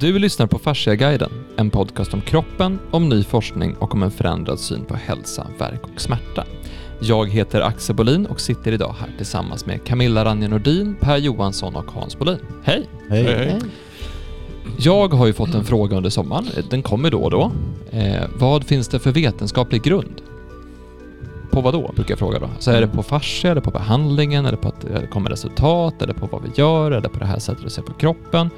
Du lyssnar på Fasciaguiden, en podcast om kroppen, om ny forskning och om en förändrad syn på hälsa, verk och smärta. Jag heter Axel Bolin och sitter idag här tillsammans med Camilla Ranje Nordin, Per Johansson och Hans Bolin. Hej! Hej. Hej. Jag har ju fått en fråga under sommaren, den kommer då och då. Eh, vad finns det för vetenskaplig grund? På vad då, brukar jag fråga då. Så är det på fascia, är det på behandlingen, är det på att det kommer resultat, är det på vad vi gör, är det på det här sättet att se på kroppen?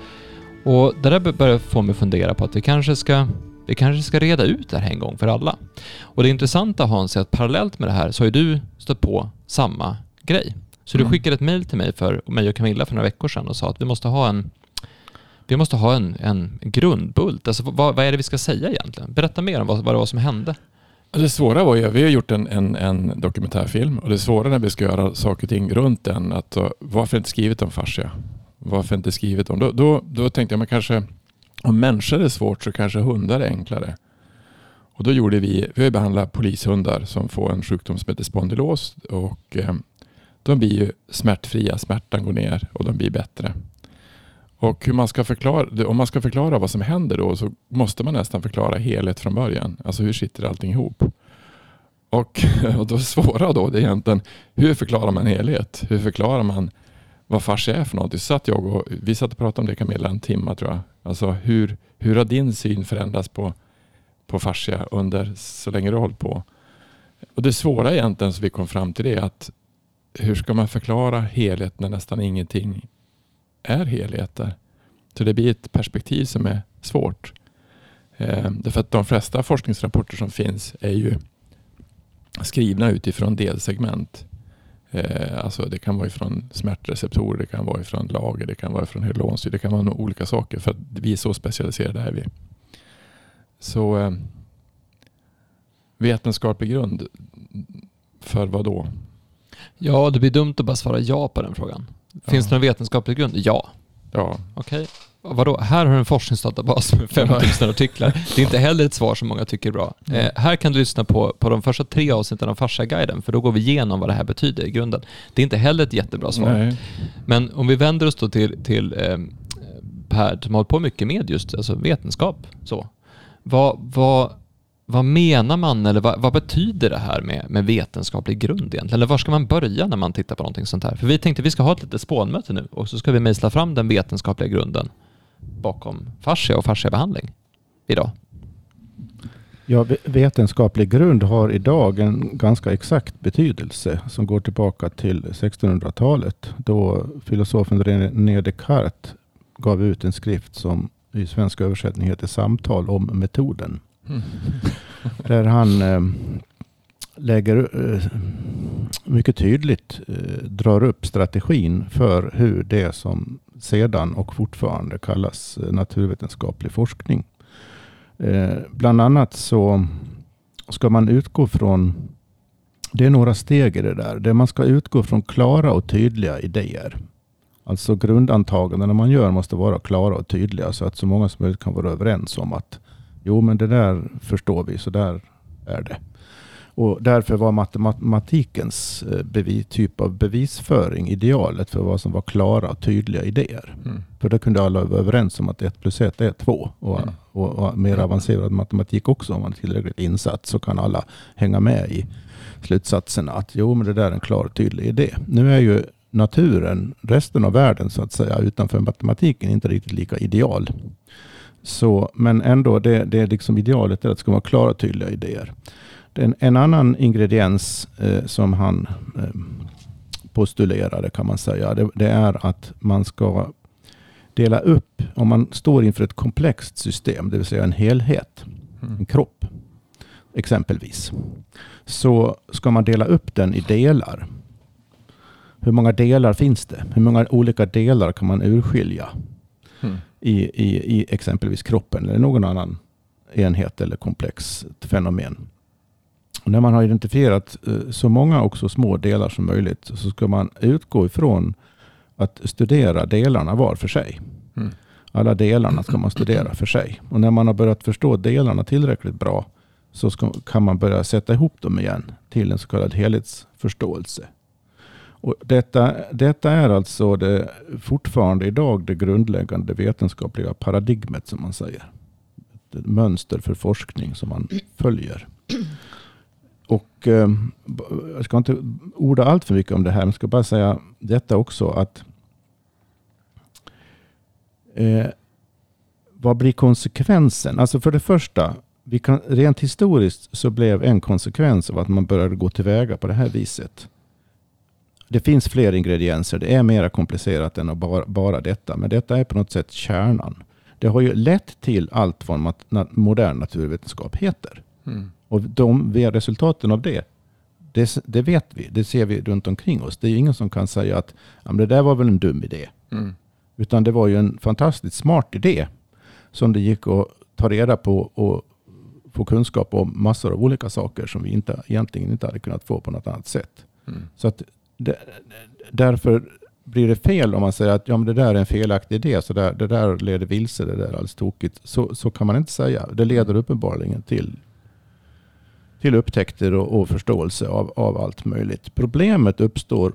Och det där börjar få mig att fundera på att vi kanske ska vi kanske ska reda ut det här en gång för alla. Och det intressanta Hans är att parallellt med det här så har ju du stött på samma grej. Så mm. du skickade ett mejl till mig, för, mig och Camilla för några veckor sedan och sa att vi måste ha en vi måste ha en, en grundbult. Alltså, vad, vad är det vi ska säga egentligen? Berätta mer om vad, vad det var som hände. Det svåra var ju, vi har gjort en, en, en dokumentärfilm och det svåra när vi ska göra saker och ting runt den, att varför inte skrivit om fascia? Varför inte skrivit om? Då, då, då tänkte jag, man kanske om människor är svårt så kanske hundar är enklare. Och då gjorde vi, vi har behandlat polishundar som får en sjukdom som heter spondylos och eh, de blir ju smärtfria, smärtan går ner och de blir bättre. Och hur man ska förklara, om man ska förklara vad som händer då så måste man nästan förklara helhet från början. Alltså hur sitter allting ihop? Och, och då svåra då det är egentligen hur förklarar man helhet? Hur förklarar man vad fascia är för något? Så satt jag och, vi satt och pratade om det Camilla en timme tror jag. Alltså hur, hur har din syn förändrats på, på fascia under så länge du har hållit på? Och det svåra egentligen som vi kom fram till det är att hur ska man förklara helhet när nästan ingenting är helheter? Så det blir ett perspektiv som är svårt. Eh, därför att de flesta forskningsrapporter som finns är ju skrivna utifrån delsegment. Eh, alltså det kan vara ifrån smärtreceptorer, det kan vara ifrån lager, det kan vara ifrån hyalonsyra, det kan vara olika saker för att vi är så specialiserade är vi. Så eh, vetenskaplig grund för vad då? Ja, det blir dumt att bara svara ja på den frågan. Finns ja. det någon vetenskaplig grund? Ja. Ja. Okej. Okay. Vadå? Här har du en forskningsdatabas med 5000 artiklar. Det är inte heller ett svar som många tycker är bra. Eh, här kan du lyssna på, på de första tre avsnitten av Farsa-guiden, för då går vi igenom vad det här betyder i grunden. Det är inte heller ett jättebra svar. Nej. Men om vi vänder oss då till, till eh, Per, som har hållit på mycket med just alltså vetenskap. Så. Vad, vad, vad menar man eller vad, vad, betyder det här med, med vetenskaplig grund egentligen? Eller var ska man börja när man tittar på någonting sånt här? För vi tänkte att vi ska ha ett litet spånmöte nu och så ska vi mejsla fram den vetenskapliga grunden bakom fascia och fasciabehandling idag? Ja, vetenskaplig grund har idag en ganska exakt betydelse som går tillbaka till 1600-talet då filosofen René Descartes gav ut en skrift som i svensk översättning heter Samtal om metoden. Mm. Där han eh, lägger eh, mycket tydligt eh, drar upp strategin för hur det som sedan och fortfarande kallas eh, naturvetenskaplig forskning. Bland annat så ska man utgå från, det är några steg i det där, där man ska utgå från klara och tydliga idéer. Alltså grundantagandena man gör måste vara klara och tydliga så att så många som möjligt kan vara överens om att jo men det där förstår vi, så där är det. Och därför var matematikens eh, bevis, typ av bevisföring idealet för vad som var klara och tydliga idéer. Mm. För då kunde alla vara överens om att 1 plus 1 är 2. Och, mm. och, och, mer avancerad matematik också, om man är tillräckligt insatt, så kan alla hänga med i slutsatserna att jo, men det där är en klar och tydlig idé. Nu är ju naturen, resten av världen så att säga, utanför matematiken inte riktigt lika ideal. Så, men ändå, det, det är liksom idealet är att det ska vara klara och tydliga idéer. En, en annan ingrediens eh, som han eh, postulerade kan man säga, det, det, är att man ska dela upp, om man står inför ett komplext system, det vill säga en helhet, mm. en kropp exempelvis, så ska man dela upp den i delar. Hur många delar finns det? Hur många olika delar kan man urskilja mm. i, i, i exempelvis kroppen eller någon annan enhet eller komplext fenomen? När man har identifierat eh, så många och så små delar som möjligt så ska man utgå ifrån att studera delarna var för sig. Mm. Alla delarna ska man studera för sig. Och när man har börjat förstå delarna tillräckligt bra så ska, kan man börja sätta ihop dem igen till en så kallad helhetsförståelse. Och detta, detta är alltså det, fortfarande idag det grundläggande vetenskapliga paradigmet som man säger. Ett mönster för forskning som man följer. Och eh, jag ska inte orda allt för mycket om det här, men jag ska bara säga detta också att eh, vad blir konsekvensen? Alltså för det första, vi kan, rent historiskt så blev en konsekvens av att man började gå tillväga på det här viset. Det finns fler ingredienser. Det är mer komplicerat än att bara, bara detta. Men detta är på något sätt kärnan. Det har ju lett till allt vad modern naturvetenskap heter. Mm. Och de, resultaten av det, det, det, vet vi. Det ser vi runt omkring oss. Det är ingen som kan säga att ja, det där var väl en dum idé. Mm. Utan det var ju en fantastiskt smart idé som det gick att ta reda på och få kunskap om massor av olika saker som vi inte, egentligen inte hade kunnat få på något annat sätt. Mm. Så att det, därför blir det fel om man säger att ja, men det där är en felaktig idé, så där, det där leder vilse, det där är alldeles tokigt. Så, så kan man inte säga. Det leder uppenbarligen till, till upptäckter och, och förståelse av, av allt möjligt. Problemet uppstår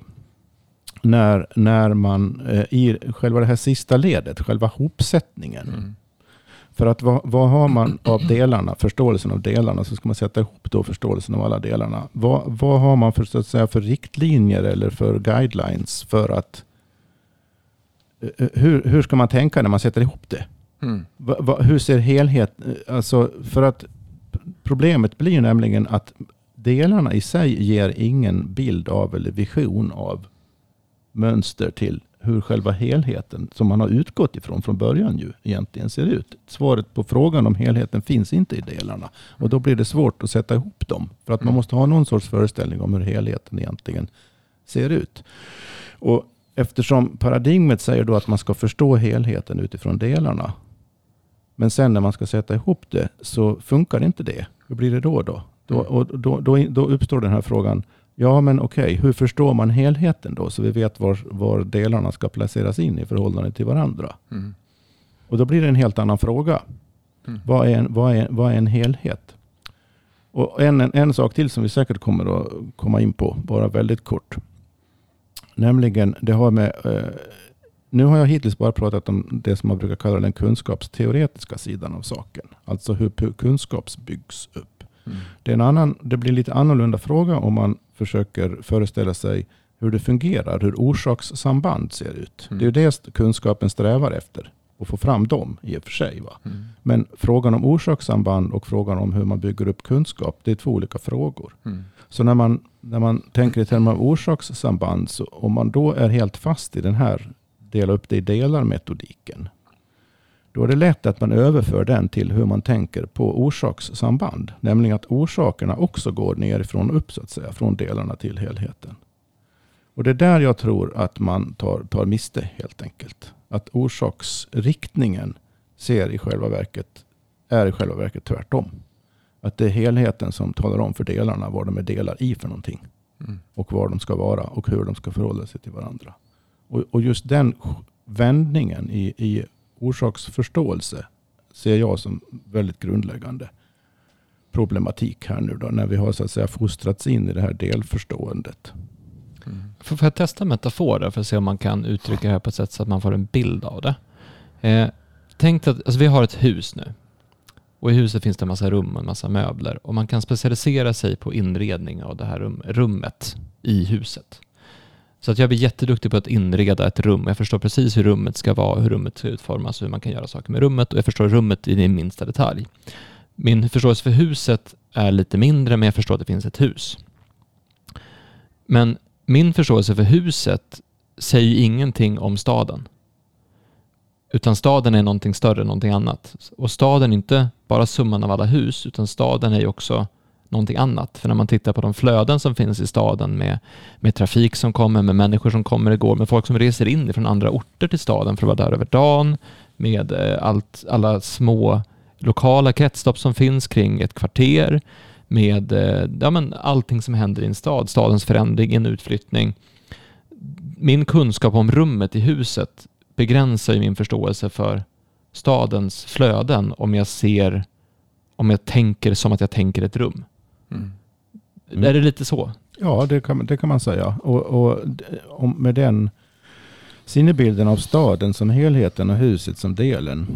när, när man eh, i själva det här sista ledet, själva hopsättningen, mm. För att vad, vad, har man av delarna, förståelsen av delarna, så ska man sätta ihop då förståelsen av alla delarna. Vad, vad har man för, så att säga, för riktlinjer eller för guidelines för att eh, eh, hur, hur ska man tänka när man sätter ihop det? Mm. Va, va, hur ser helhet, eh, alltså för att problemet blir nämligen att delarna i sig ger ingen bild av eller vision av mönster till hur själva helheten som man har utgått ifrån från början ju egentligen ser ut. Svaret på frågan om helheten finns inte i delarna. Och då blir det svårt att sätta ihop dem. För att man måste ha någon sorts föreställning om hur helheten egentligen ser ut. Och eftersom paradigmet säger då att man ska förstå helheten utifrån delarna. Men sen när man ska sätta ihop det så funkar inte det. Hur blir det då? Då, då, och då, då, då uppstår den här frågan. Ja, men okej, okay. hur förstår man helheten då? Så vi vet var, var delarna ska placeras in i förhållande till varandra. Mm. Och då blir det en helt annan fråga. Mm. Vad, är en, vad, är, vad är en helhet? Och en, en, en, sak till som vi säkert kommer att komma in på, bara väldigt kort. Nämligen, det har med... Eh, nu har jag hittills bara pratat om det som man brukar kalla den kunskapsteoretiska sidan av saken. Alltså hur kunskap byggs upp. Mm. Det, är en annan, det blir en lite annorlunda fråga om man försöker föreställa sig hur det fungerar, hur orsakssamband ser ut. Mm. Det är det kunskapen strävar efter, att få fram dem i och för sig. Va? Mm. Men frågan om orsakssamband och frågan om hur man bygger upp kunskap, det är två olika frågor. Mm. Så när man, när man tänker i termer av orsakssamband, så om man då är helt fast i den här dela upp det i delar-metodiken, då är det lätt att man överför den till hur man tänker på orsakssamband. Nämligen att orsakerna också går nerifrån upp, så att säga, från delarna till helheten. Och det är där jag tror att man tar, tar miste helt enkelt. Att orsaksriktningen ser i själva verket, är i själva verket tvärtom. Att det är helheten som talar om för delarna vad de är delar i för någonting. Mm. Och var de ska vara och hur de ska förhålla sig till varandra. Och, och just den vändningen i, i orsaksförståelse ser jag som väldigt grundläggande problematik här nu då, när vi har så att säga fostrats in i det här delförståendet. Mm. Får jag testa metaforer för att se om man kan uttrycka det här på ett sätt så att man får en bild av det? Eh, tänk att alltså vi har ett hus nu och i huset finns det en massa rum och en massa möbler och man kan specialisera sig på inredning av det här rum, rummet i huset. Så att jag blir jätteduktig på att inreda ett rum. Jag förstår precis hur rummet ska vara, hur rummet ska utformas, hur man kan göra saker med rummet och jag förstår rummet i den minsta detalj. Min förståelse för huset är lite mindre, men jag förstår att det finns ett hus. Men min förståelse för huset säger ingenting om staden. Utan staden är någonting större, någonting annat. Och staden är inte bara summan av alla hus, utan staden är ju också någonting annat. För när man tittar på de flöden som finns i staden med, med trafik som kommer, med människor som kommer och går, med folk som reser in från andra orter till staden för att vara där över dagen, med eh, allt, alla små lokala kretslopp som finns kring ett kvarter, med eh, ja, men allting som händer i en stad, stadens förändring, en utflyttning. Min kunskap om rummet i huset begränsar ju min förståelse för stadens flöden om jag ser, om jag tänker som att jag tänker ett rum. Mm. Är det lite så? Ja, det kan, det kan man säga. Och, och om, med den sinnebilden av staden som helheten och huset som delen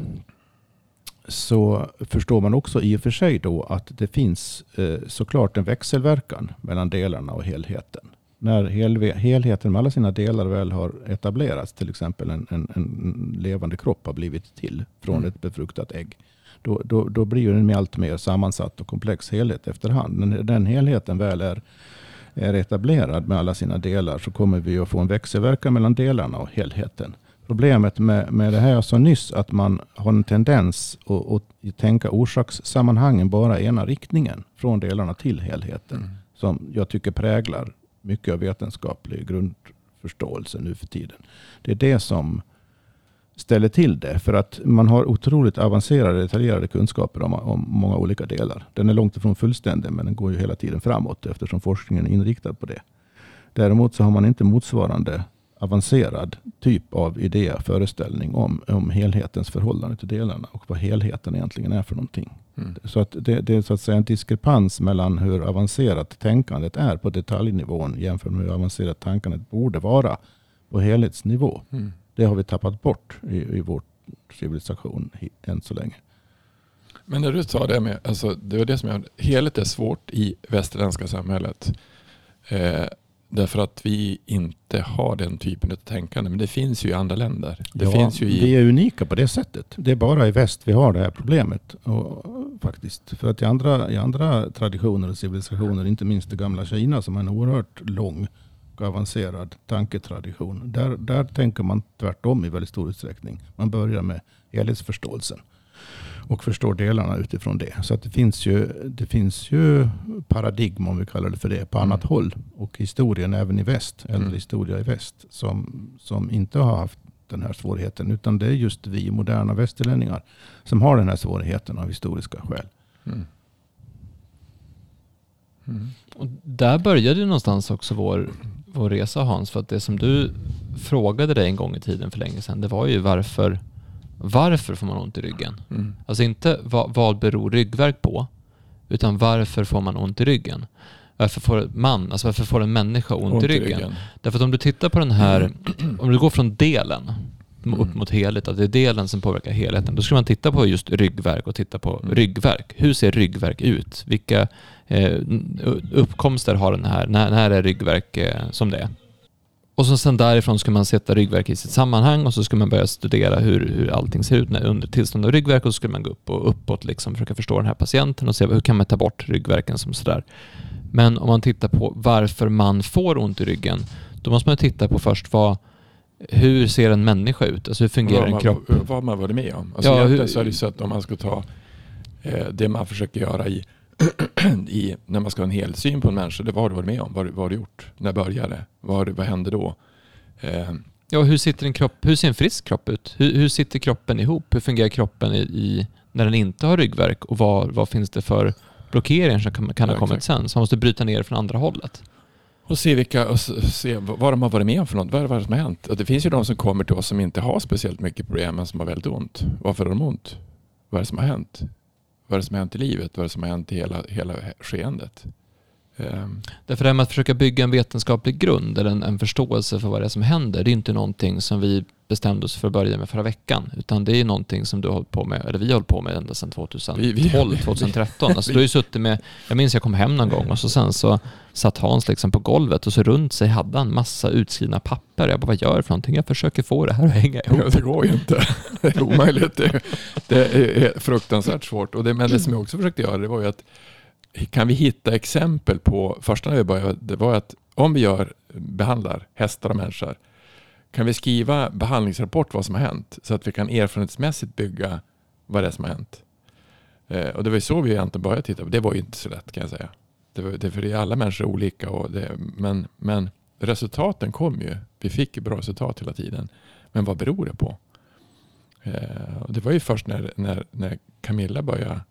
så förstår man också i och för sig då att det finns eh, såklart en växelverkan mellan delarna och helheten. När helve, helheten med alla sina delar väl har etablerats, till exempel en, en, en levande kropp har blivit till från Mm. ett befruktat ägg, då, då, då blir den allt mer sammansatt och komplex helhet efterhand. När den helheten väl är, är etablerad med alla sina delar så kommer vi att få en växelverkan mellan delarna och helheten. Problemet med, med det här jag sa nyss, att man har en tendens att, att tänka orsakssammanhangen bara i ena riktningen, från delarna till helheten, Mm. som jag tycker präglar mycket av vetenskaplig grundförståelse nu för tiden. Det är det som ställer till det. För att man har otroligt avancerade, detaljerade kunskaper om, om många olika delar. Den är långt ifrån fullständig, men den går ju hela tiden framåt eftersom forskningen är inriktad på det. Däremot så har man inte motsvarande avancerad typ av idé, föreställning om, om helhetens förhållande till delarna och vad helheten egentligen är för någonting. Mm. Så att det, det är så att säga en diskrepans mellan hur avancerat tänkandet är på detaljnivån jämfört med hur avancerat tänkandet borde vara på helhetsnivå. Mm. Det har vi tappat bort i, i vår civilisation än så länge. Men när du sa det med, alltså det var det som jag, helhet är svårt i västerländska samhället. Eh, därför att vi inte har den typen av tänkande. Men det finns ju i andra länder. Det ja, finns ju i... Vi är unika på det sättet. Det är bara i väst vi har det här problemet. Och, faktiskt. För att i andra, i andra traditioner och civilisationer, inte minst det gamla Kina som har en oerhört lång och avancerad tanketradition. Där, där tänker man tvärtom i väldigt stor utsträckning. Man börjar med helhetsförståelsen och förstår delarna utifrån det. Så att det, finns ju, det finns ju paradigm, om vi kallar det för det, på Mm. annat håll. Och historien även i väst, äldre Mm. historia i väst, som, som inte har haft den här svårigheten. Utan det är just vi moderna västerlänningar som har den här svårigheten av historiska skäl. Mm. Mm. Och där började någonstans också vår, vår resa Hans. För att det som du frågade dig en gång i tiden för länge sedan, det var ju varför, varför får man ont i ryggen? Mm. Alltså inte vad, vad beror ryggvärk på, utan varför får man ont i ryggen? Varför får man, alltså varför får en människa ont, i ryggen? Därför att om du tittar på den här, om du går från delen upp Mm. mot helhet, att det är delen som påverkar helheten, då skulle man titta på just ryggverk och titta på Mm. ryggverk. Hur ser ryggverk ut? Vilka uppkomster har den här? När, när är ryggverk eh, som det är? Och så sen därifrån ska man sätta ryggverk i sitt sammanhang och så ska man börja studera hur, hur allting ser ut när, under tillstånd av ryggverk och så skulle man gå upp och uppåt liksom försöka förstå den här patienten och se hur kan man ta bort ryggverken som sådär. Men om man tittar på varför man får ont i ryggen, då måste man titta på först vad, hur ser en människa ut? Alltså hur fungerar vad, en man, kropp? vad har man varit med om? Alltså Ja, hur- så är det så att om man ska ta eh, det man försöker göra i, i när man ska ha en helsyn på en människa. Det vad har du varit med om? Vad, vad har du gjort? När började det? Vad, vad hände då? Eh, Ja, hur sitter en kropp? Hur ser en frisk kropp ut? Hur, hur sitter kroppen ihop? Hur fungerar kroppen i, i när den inte har ryggverk? Och vad, vad finns det för blockeringar som kan, kan ha Ja, kommit exakt. sen? Så man måste bryta ner från andra hållet. och se, vilka, och se vad vad de har varit med om för något. Vad är det som har hänt? Och det finns ju de som kommer till oss som inte har speciellt mycket problem men som har väldigt ont. Varför har de ont? Vad är det som har hänt? Vad är det som har hänt i livet? Vad är det som har hänt i hela, hela skeendet? Ehm. Därför det här med att försöka bygga en vetenskaplig grund eller en, en förståelse för vad det är som händer, det är inte någonting som vi bestämde oss för att börja med förra veckan. Utan det är någonting som du har hållit på med, eller vi har hållit på med ända sedan 2012, Vi- vi- 2013. Alltså du har ju suttit med, jag minns jag kom hem någon gång och så sen så satt Hans liksom på golvet och så runt sig hade han massa utskrivna papper. Jag bara, vad gör du för någonting? Jag försöker få det här att hänga ihop. Ja, det går ju inte. Det är omöjligt. Det, det är fruktansvärt svårt. Och det, men det som jag också försökte göra det var ju att kan vi hitta exempel på, första när vi började, det var att om vi gör, behandlar hästar och människor, kan vi skriva behandlingsrapport vad som har hänt så att vi kan erfarenhetsmässigt bygga vad det är som har hänt. Eh, och det var ju så vi egentligen började titta på. Det var ju inte så lätt kan jag säga. Det var, det, för det är alla människor olika. Och det, men, men resultaten kom ju. Vi fick ju bra resultat hela tiden. Men vad beror det på? Eh, och det var ju först när, när, när Camilla började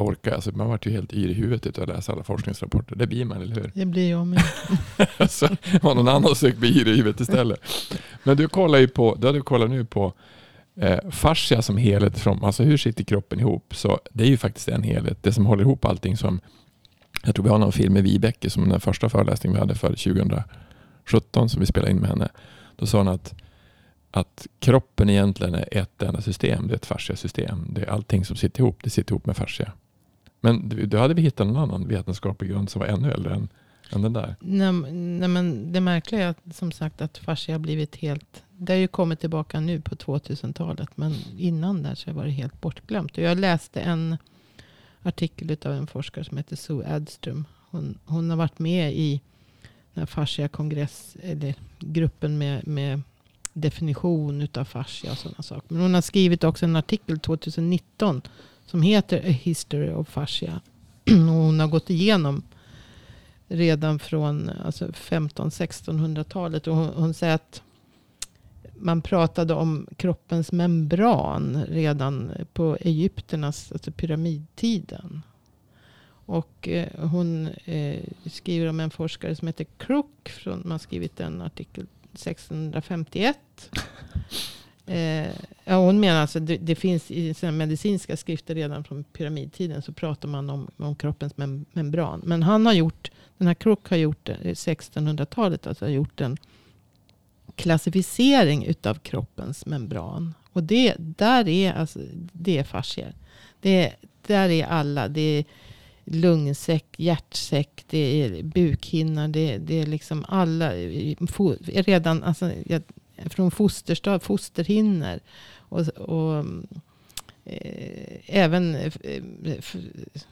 jag orkar, alltså man vart ju helt yr i huvudet av att läsa alla forskningsrapporter. Det blir man, eller hur? Det blir jag med. alltså, har någon annan sökt bli yr i huvudet istället. Men du kollar ju på, du hade kollat nu på eh, fascia som helhet, från, alltså hur sitter kroppen ihop? Så det är ju faktiskt en helhet, det som håller ihop allting som Jag tror vi har någon film med Vibeke som den första föreläsningen vi hade för 2017 som vi spelade in med henne. Då sa hon att, att kroppen egentligen är ett enda system. Det är ett fasciasystem. Det är allting som sitter ihop. Det sitter ihop med fascia. Men då hade vi hittat en annan vetenskaplig grund som var ännu äldre än, än den där. Nej, nej, men det märkliga är att, som sagt att fascia har blivit helt... Det har ju kommit tillbaka nu på 2000-talet. Men innan där så var det helt bortglömt. Och jag läste en artikel av en forskare som heter Sue Adström. Hon, hon har varit med i den fascia kongress, eller gruppen med, med definition utav fascia och sådana saker. Men hon har skrivit också en artikel 2019 som heter A History of Fascia. Och hon har gått igenom redan från alltså 1500-1600-talet. Och hon, hon säger att man pratade om kroppens membran redan på Egypternas, alltså pyramidtiden. Och eh, hon eh, skriver om en forskare som heter Crook. Från, man har skrivit en artikel 1651 eh, ja, hon menar alltså det, det finns i sina medicinska skrifter redan från pyramidtiden. Så pratar man om, om kroppens mem membran. Men han har gjort, den här Crook har gjort eh, 1600-talet. Alltså har gjort en klassificering utav kroppens membran. Och det, där är, alltså, det är fascier. Det, där är alla. Det är lungsäck, hjärtsäck, det är bukhinna. Det, det är liksom alla. Eh, redan alltså, från fosterstad, fosterhinnor. Och, och eh, även eh,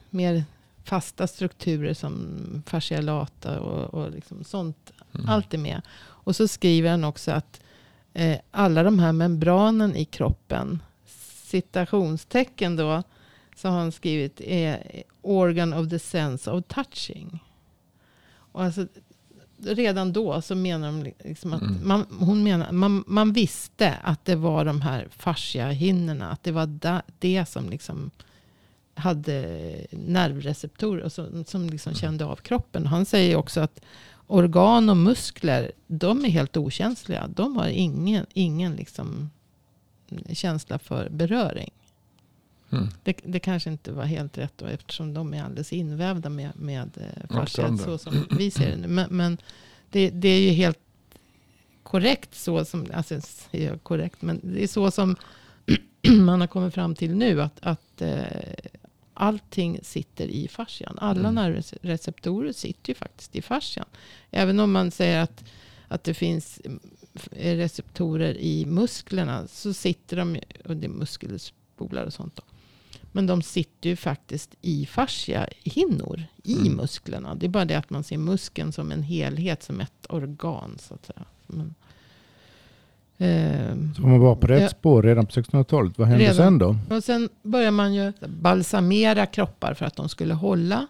mer fasta strukturer som fascialata och, och liksom sånt. Mm. Allt är med. Och så skriver han också att eh, alla de här membranen i kroppen, citationstecken då, så har han skrivit är organ of the sense of touching. Och alltså, redan då så menar de liksom att mm. man, hon menar, man, man visste att det var de här fasciahinnorna. Att det var da, det som liksom hade nervreceptorer som, som liksom mm. kände av kroppen. Han säger också att organ och muskler, de är helt okänsliga. De har ingen, ingen liksom känsla för beröring. Mm. Det, det, kanske inte var helt rätt då, eftersom de är alldeles invävda med, med eh, fascia, så som vi ser det nu. Men, men det, det, är ju helt korrekt så som, alltså korrekt, men det är så som man har kommit fram till nu. Att, att eh, allting sitter i fascian. Alla mm. nervreceptorer sitter ju faktiskt i fascian. Även om man säger att, att det finns eh, receptorer i musklerna. Så sitter de, och det är muskelspolar och sånt. Då. Men de sitter ju faktiskt i fasciahinnor i mm. musklerna. Det är bara det att man ser muskeln som en helhet, som ett organ. så att säga. Men, Eh, så man var på rätt ja. spår redan på 1600-talet. Vad hände redan. sen då? Och sen började man ju balsamera kroppar för att de skulle hålla.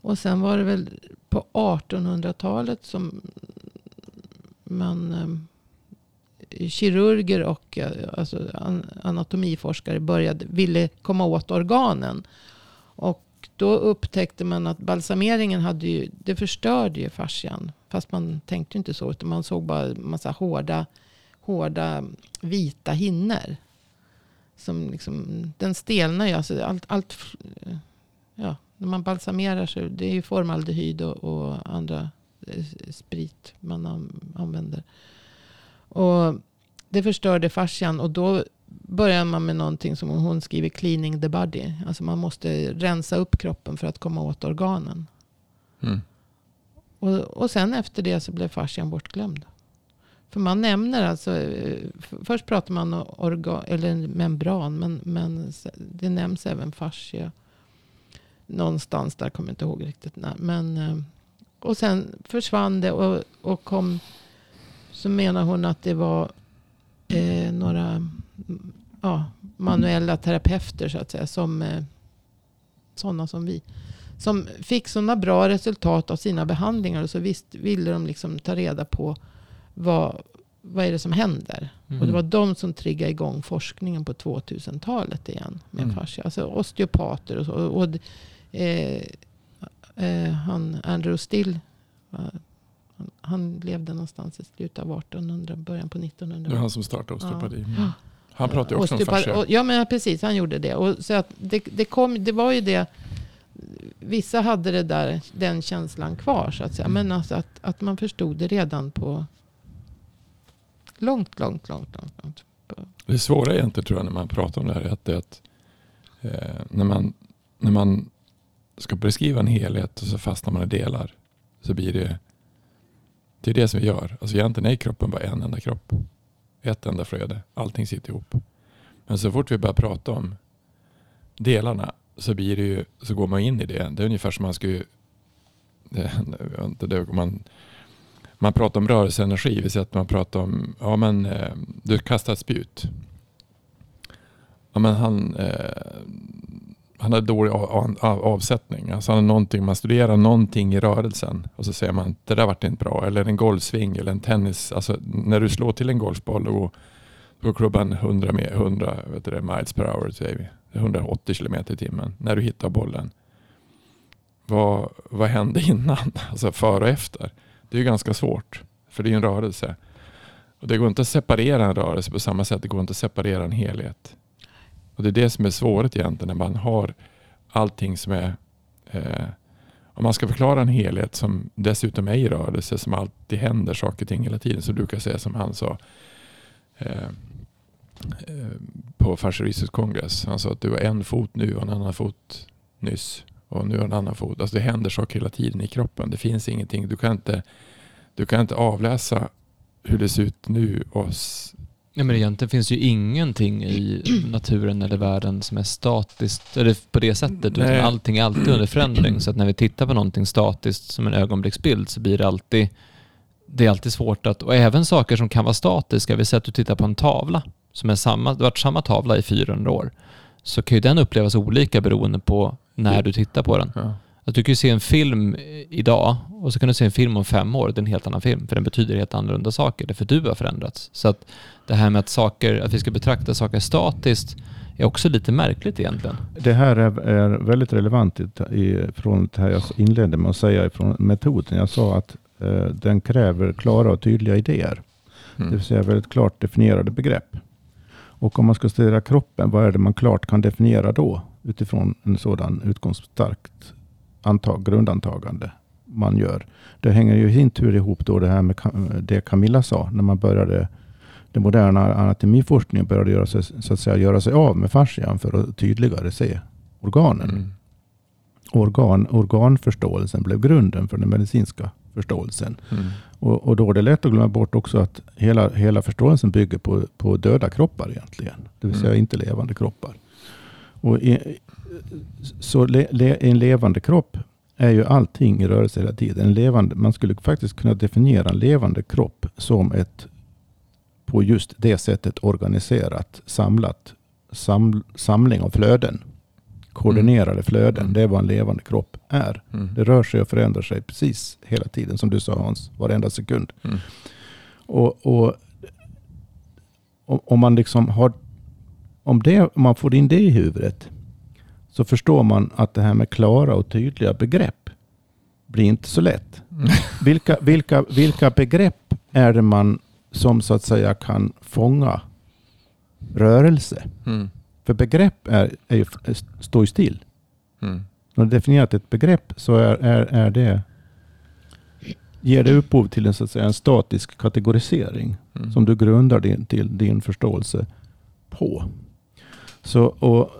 Och sen var det väl på 1800-talet som man eh, kirurger och eh, alltså, anatomiforskare började, ville komma åt organen. Och då upptäckte man att balsameringen hade ju, det förstörde ju fascian. Fast man tänkte inte så. Utan man såg bara en massa hårda, hårda vita hinnor. Som liksom, den stelnar ju. Alltså allt, allt, ja, när man balsamerar så det är ju formaldehyd och, och andra eh, sprit man använder. Och det förstörde fascian. Och då börjar man med någonting som hon skriver cleaning the body. Alltså man måste rensa upp kroppen för att komma åt organen. Mm. Och, och sen efter det så blev fascian bortglömd. För man nämner alltså, först pratar man om organ, eller membran, men, men det nämns även fascia. Någonstans där, kommer jag inte ihåg riktigt när. Men, eh, och sen försvann det och, och kom, så menar hon att det var eh, några ja, manuella terapeuter så att säga. Som, eh, sådana som vi. Som fick sådana bra resultat av sina behandlingar. Och så visst ville de liksom ta reda på vad, vad är det som händer. Mm. Och det var de som triggade igång forskningen på 2000-talet igen. Med mm. fascia. Alltså osteopater och så. Och, och eh, eh, han Andrew Still. Han, han levde någonstans i slutet av 1800, början på 1900. Det var han som startade osteopati. Ja. Han pratar ju också om fascia. Ja, men precis. Han gjorde det. Och så att det, det, kom, det var ju det. vissa hade det där, den känslan kvar så att säga. Men alltså att, att man förstod det redan på långt, långt, långt, långt. långt. Det svåra egentligen tror jag när man pratar om det här är att, det är att eh, när, man, när man ska beskriva en helhet och så fastnar man i delar så blir det det är det som vi gör. Alltså egentligen är kroppen bara en enda kropp. Ett enda flöde. Allting sitter ihop. Men så fort vi börjar prata om delarna så, blir det ju, så går man in i det. Det är ungefär som man skulle... Det, det, man, man pratar om rörelseenergi. Vi säger att man pratar om... Ja men eh, du kastar ett spjut. Ja men han... Eh, han hade dålig avsättning. Alltså han hade någonting, man studerar någonting i rörelsen och så säger man det där vart inte bra. Eller en golfsving eller en tennis. Alltså när du slår till en golfboll då går klubban 100, 100 vet du, miles per hour säger vi. 180 kilometer i timmen när du hittar bollen. Vad, vad hände innan? Alltså före och efter. Det är ju ganska svårt för det är ju en rörelse. Och det går inte att separera en rörelse på samma sätt. Det går inte att separera en helhet. Och det är det som är svårt egentligen när man har allting som är eh, om man ska förklara en helhet som dessutom är i rörelse, som alltid händer saker och ting hela tiden, så brukar jag säga som han sa eh, eh på Fasciaristisk kongress. Han sa att du har en fot nu och en annan fot nyss. Och nu har en annan fot. Alltså det händer saker hela tiden i kroppen. Det finns ingenting. Du kan inte, du kan inte avläsa hur det ser ut nu och Ja, men egentligen finns ju ingenting i naturen eller världen som är statiskt, eller på det sättet, utan allting är alltid under förändring. Så att när vi tittar på någonting statiskt som en ögonblicksbild så blir det alltid, det är alltid svårt att, och även saker som kan vara statiska, vi säger att du tittar på en tavla som är samma, det har varit samma tavla i 400 år, så kan ju den upplevas olika beroende på när du tittar på den. Ja. Att du kan ju se en film idag och så kan du se en film om fem år. Det är en helt annan film för den betyder helt annorlunda saker. Därför du har förändrats. Så att det här med att, saker, att vi ska betrakta saker statiskt är också lite märkligt egentligen. Det här är, är väldigt relevant i, från det här jag inledde med att säga från metoden. Jag sa att eh, den kräver klara och tydliga idéer. Mm. Det vill säga väldigt klart definierade begrepp. Och om man ska studera kroppen, vad är det man klart kan definiera då? Utifrån en sådan utgångsstarkt antag, grundantagande man gör. Det hänger ju i sin tur ihop då det här med det Camilla sa, när man började den moderna anatomiforskningen började göra sig, så att säga, göra sig av med fascian för att tydligare se organen. Mm. Organ, organförståelsen blev grunden för den medicinska förståelsen. Mm. Och, och, då är det lätt att glömma bort också att hela, hela förståelsen bygger på, på döda kroppar egentligen. Det vill säga mm. inte levande kroppar. Och i, så le, le, en levande kropp är ju allting i rörelse hela tiden. En levande, man skulle faktiskt kunna definiera en levande kropp som ett på just det sättet organiserat, samlat sam, samling av flöden. Koordinerade mm. flöden. Mm. Det är vad en levande kropp är. Mm. Det rör sig och förändrar sig precis hela tiden, som du sa Hans, varenda sekund. Mm. Och, och om man liksom har om, det, om man får in det i huvudet så förstår man att det här med klara och tydliga begrepp blir inte så lätt. Mm. Vilka, vilka, vilka begrepp är det man som så att säga kan fånga rörelse? Mm. För begrepp är, är ju, står ju still. Mm. När du definierat ett begrepp så är, är, är det ger det upphov till en, så att säga, en statisk kategorisering mm. som du grundar din, till din förståelse på. Så, och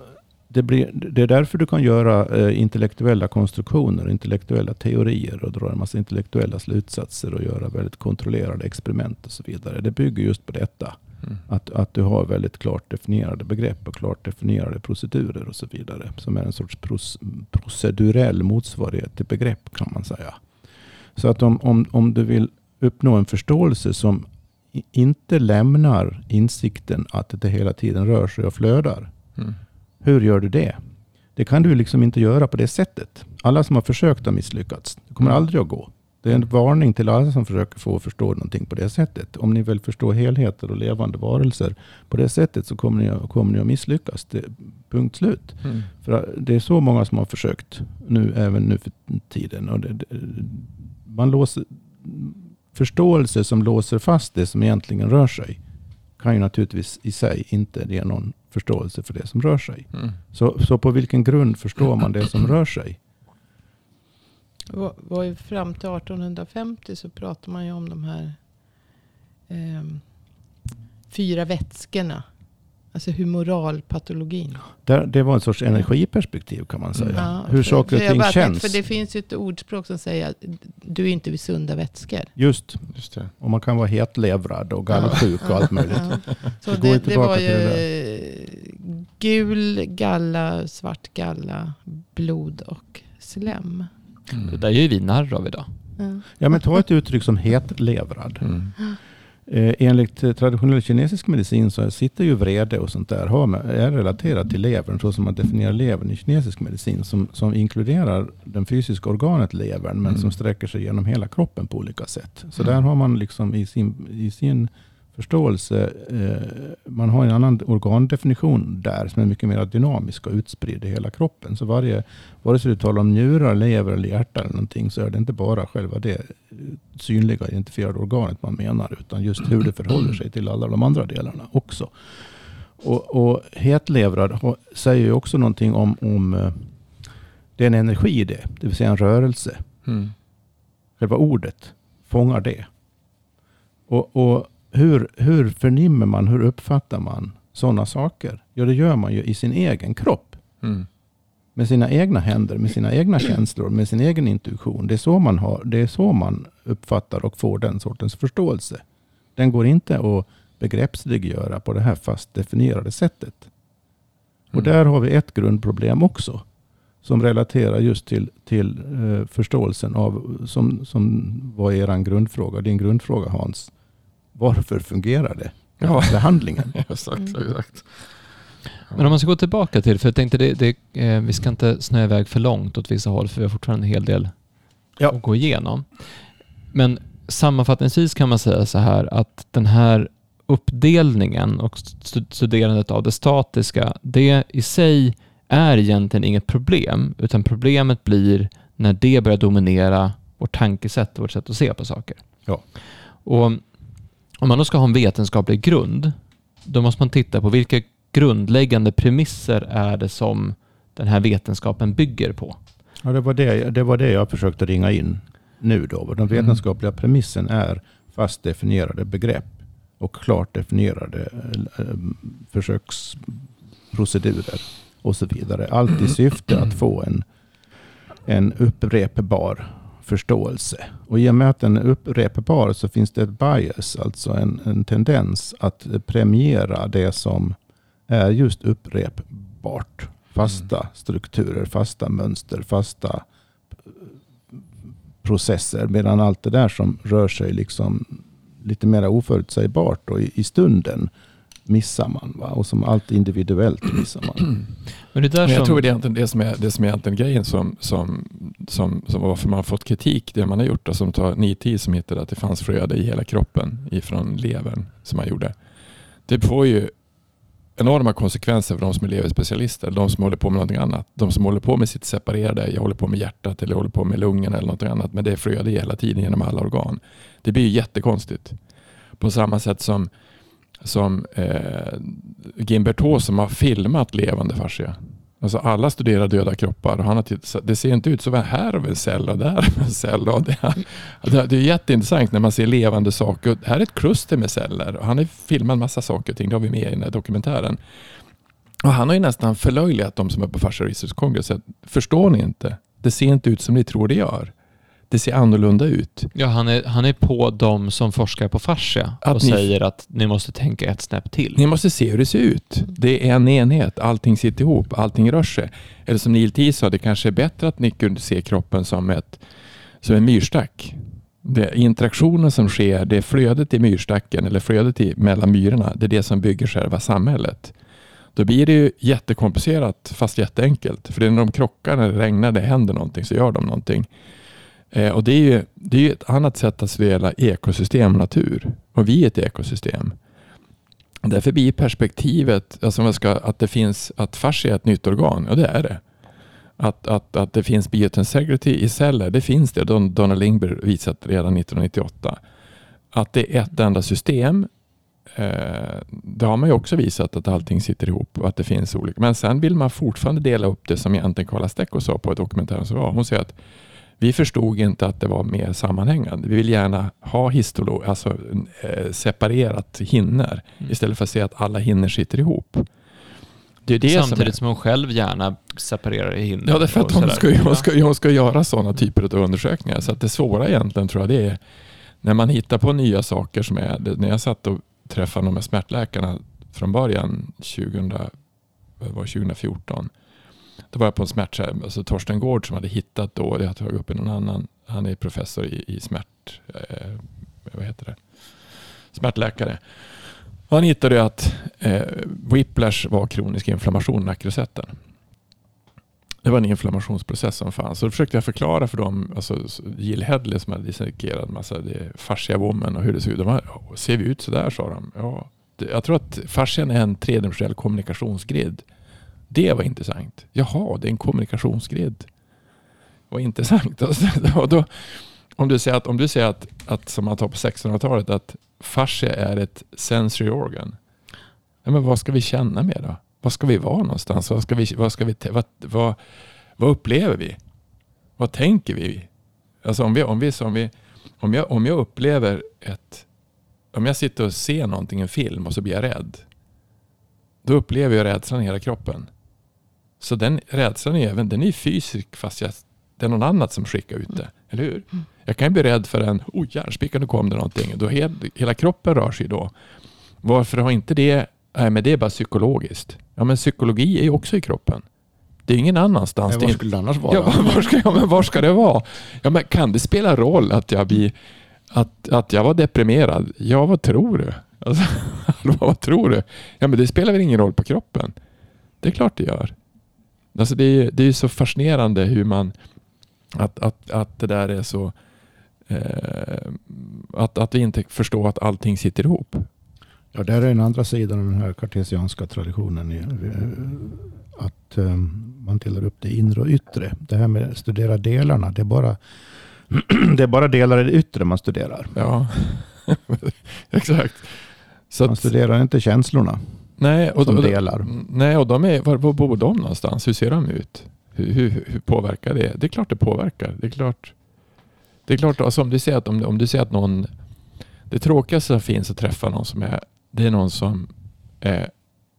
det, blir, det är därför du kan göra eh, intellektuella konstruktioner, intellektuella teorier och dra en massa intellektuella slutsatser och göra väldigt kontrollerade experiment och så vidare. Det bygger just på detta. Mm. Att, att du har väldigt klart definierade begrepp och klart definierade procedurer och så vidare. Som är en sorts pros, procedurell motsvarighet till begrepp kan man säga. Så att om, om, om du vill uppnå en förståelse som inte lämnar insikten att det hela tiden rör sig och flödar. Mm. Hur gör du det? Det kan du liksom inte göra på det sättet. Alla som har försökt har misslyckats. Det kommer mm. aldrig att gå. Det är en varning till alla som försöker få förstå någonting på det sättet. Om ni vill förstå helheter och levande varelser på det sättet så kommer ni, kommer ni att misslyckas. Det, punkt slut. Mm. För det är så många som har försökt nu, även nu för tiden. Och det, det, man låser, förståelse som låser fast det som egentligen rör sig kan ju naturligtvis i sig inte ge någon förståelse för det som rör sig. Mm. Så, så på vilken grund förstår man det som rör sig? var, var fram till 1850 så pratar man ju om de här ehm, fyra vätskorna. Alltså humoralpatologin. Där, det var en sorts energiperspektiv kan man säga. Ja, Hur saker och ting känns. För det finns ju ett ordspråk som säger att du är inte vid sunda vätskor. Just, Just det. och man kan vara hetlevrad och gallsjuk och allt möjligt. Ja. Så Det det, det var ju det eh, gul galla, svart galla, blod och slem. Det där gör ju vi narr av idag. Ja. Ja, men ta ett uttryck som hetlevrad. Mm. Eh, enligt eh, traditionell kinesisk medicin så sitter ju vrede och sånt där har med, är relaterat till levern, så som man definierar levern i kinesisk medicin, som, som inkluderar den fysiska organet levern, men Mm. som sträcker sig genom hela kroppen på olika sätt. Så Mm. där har man liksom i sin, i sin förståelse, eh, man har en annan organdefinition där som är mycket mer dynamisk och utspridd i hela kroppen. Så varje, vare sig du talar om njurar, lever eller hjärta eller någonting, så är det inte bara själva det eh, synliga identifierade organet man menar, utan just hur det förhåller sig till alla de andra delarna också. Och, och hetlevrad säger ju också någonting om, om eh, det är en energi i det, det vill säga en rörelse. Mm. Själva ordet fångar det. Och, och hur, hur förnimmer man, hur uppfattar man sådana saker? Ja, det gör man ju i sin egen kropp. Mm. Med sina egna händer, med sina egna känslor, med sin egen intuition. Det är så man, har, det är så man uppfattar och får den sortens förståelse. Den går inte att begreppsliggöra på det här fast definierade sättet. Och Mm. där har vi ett grundproblem också. Som relaterar just till, till eh, förståelsen av, som, som var er grundfråga, din grundfråga Hans. Varför fungerar det? Ja. Behandlingen. Exakt, exakt. Men om man ska gå tillbaka till, för jag tänkte det, det, eh, vi ska inte snöa iväg för långt åt vissa håll, för vi har fortfarande en hel del Ja. att gå igenom. Men sammanfattningsvis kan man säga så här att den här uppdelningen och stu- studerandet av det statiska, det i sig är egentligen inget problem, utan problemet blir när det börjar dominera vårt tankesätt och vårt sätt att se på saker. Ja. Och om man då ska ha en vetenskaplig grund, då måste man titta på vilka grundläggande premisser är det som den här vetenskapen bygger på. Ja, det, var det, det var det jag försökte ringa in nu. Då. Den vetenskapliga premissen är fast definierade begrepp och klart definierade eh, försöksprocedurer och så vidare. Allt i syfte att få en, en upprepbar förståelse. Och i och med att den är upprepbar så finns det ett bias, alltså en, en tendens att premiera det som är just upprepbart. Fasta strukturer, fasta mönster, fasta eh, processer. Medan allt det där som rör sig liksom lite mer oförutsägbart och i, i stunden missar man. Va? Och som allt individuellt missar man. Men det är där Men jag som... tror det är egentligen det som är, det som är egentligen grejen som, som, som, som varför man har fått kritik, det man har gjort, och som tar nitid som hittade att det fanns flöde i hela kroppen ifrån levern som man gjorde. Det får ju enorma konsekvenser för de som är leverspecialister, de som håller på med någonting annat. De som håller på med sitt separerade, jag håller på med hjärtat eller jag håller på med lungorna eller något annat, men det är flöde hela tiden genom alla organ. Det blir ju jättekonstigt. På samma sätt som, som eh, Gimbert som har filmat levande fascia. Alltså alla studerar döda kroppar och han har tittat, det ser inte ut så här har vi en cell och där har vi en cell. Och det, det, alltså, det är jätteintressant när man ser levande saker. Här är ett kluster med celler och han har filmat en massa saker och ting. Det har vi med i den här dokumentären. Och han har ju nästan förlöjligat de som är på Fascia Research Congress. Förstår ni inte? Det ser inte ut som ni tror det gör. Det ser annorlunda ut. Ja, han är, han är på de som forskar på fascia Att och ni- säger att ni måste tänka ett snäpp till. Ni måste se hur det ser ut. Det är en enhet. Allting sitter ihop. Allting rör sig. Eller som Neil T sa, det kanske är bättre att ni kunde se kroppen som, ett, som en myrstack. Det interaktionen som sker, det flödet i myrstacken eller flödet i, mellan myrorna. Det är det som bygger själva samhället. Då blir det ju jättekomplicerat fast jätteenkelt. För det är när de krockar, när det regnar, det händer någonting så gör de någonting. Eh, och det är ju det är ju ett annat sätt att studera ekosystem och natur. Och vi är ett ekosystem. Därför blir perspektivet alltså om jag ska, att det finns att fascia är ett nytt organ. Ja, det är det. Att, att, att det finns biotensegrity i celler, det finns det. Don, Donald Lingberg visat redan 1998. Att det är ett enda system, eh, det har man ju också visat att allting sitter ihop och att det finns olika. Men sen vill man fortfarande dela upp det som egentligen Karla Stecko sa på ett dokumentär som var. Hon säger att vi förstod inte att det var mer sammanhängande. Vi vill gärna ha histolo, alltså eh, separerat hinner Mm. istället för att se att alla hinner sitter ihop. Det är det Samtidigt som som hon själv gärna separerar är, Ja, därför att hon ska, hon, ska, hon ska göra sådana typer av undersökningar. Så att det svåra egentligen tror jag det är när man hittar på nya saker som är, när jag satt och träffade de här smärtläkarna från början 2000, vad var det, 2014. Då var jag på en smärtskärm, alltså Torsten Gård som hade hittat då, det har jag tagit upp i någon annan, han är professor i, i smärt, eh, vad heter det, smärtläkare. Och han hittade att eh, whiplash var kronisk inflammation i nackrosetten. Det var en inflammationsprocess som fanns. Så då försökte jag förklara för dem, alltså Jill Hedley som hade dissekerat en massa Fascia woman och hur det såg ut. De var, ser vi ut sådär sa de. Ja, det, jag tror att fascian är en tredimensionell kommunikationsgrid. Det var intressant. Jaha, det är en kommunikationsgrid. Vad intressant. Alltså, och då, om du säger, att, om du säger att, att, som man tar på 1600-talet, att fascia är ett sensory organ. Ja, men vad ska vi känna med då? Vad ska vi vara någonstans? Vad, ska vi, vad, ska vi, vad, vad, vad upplever vi? Vad tänker vi? Alltså om, vi, om, vi, om, vi, om, jag, om jag upplever ett... Om jag sitter och ser någonting i en film och så blir jag rädd. Då upplever jag rädslan i hela kroppen. Så den rädslan är även den är fysisk fast jag, det är någon annat som skickar ut det. Eller hur? Jag kan ju bli rädd för en, oh järnspicka nu kom det någonting. Då hel, hela kroppen rör sig då. Varför har inte det, nej men det är bara psykologiskt. Ja men psykologi är ju också i kroppen. Det är ingen annanstans. Nej, var skulle det annars vara? Ja, var, ska, ja, men var ska det vara? Ja, men kan det spela roll att jag, blir, att, att jag var deprimerad? Ja, vad tror du? Alltså, vad tror du? Ja, men det spelar väl ingen roll på kroppen? Det är klart det gör. Alltså det, är, det är så fascinerande hur man... Att, att, att det där är så... Eh, att, att vi inte förstår att allting sitter ihop. Ja, där är den andra sidan av den här kartesianska traditionen. eh, Att eh, man delar upp det inre och yttre. Det här med att studera delarna, det är bara, det är bara delar i det yttre man studerar. Ja, exakt. Så Man studerar inte känslorna nej, och, som och, delar. Nej, och de är, var, var bor de någonstans? Hur ser de ut? Hur, hur, hur påverkar det? Det är klart det påverkar. Det är klart. Det är klart, alltså om du säger att, om, om du säger att någon... Det tråkigaste som finns att träffa någon som är... Det är någon som är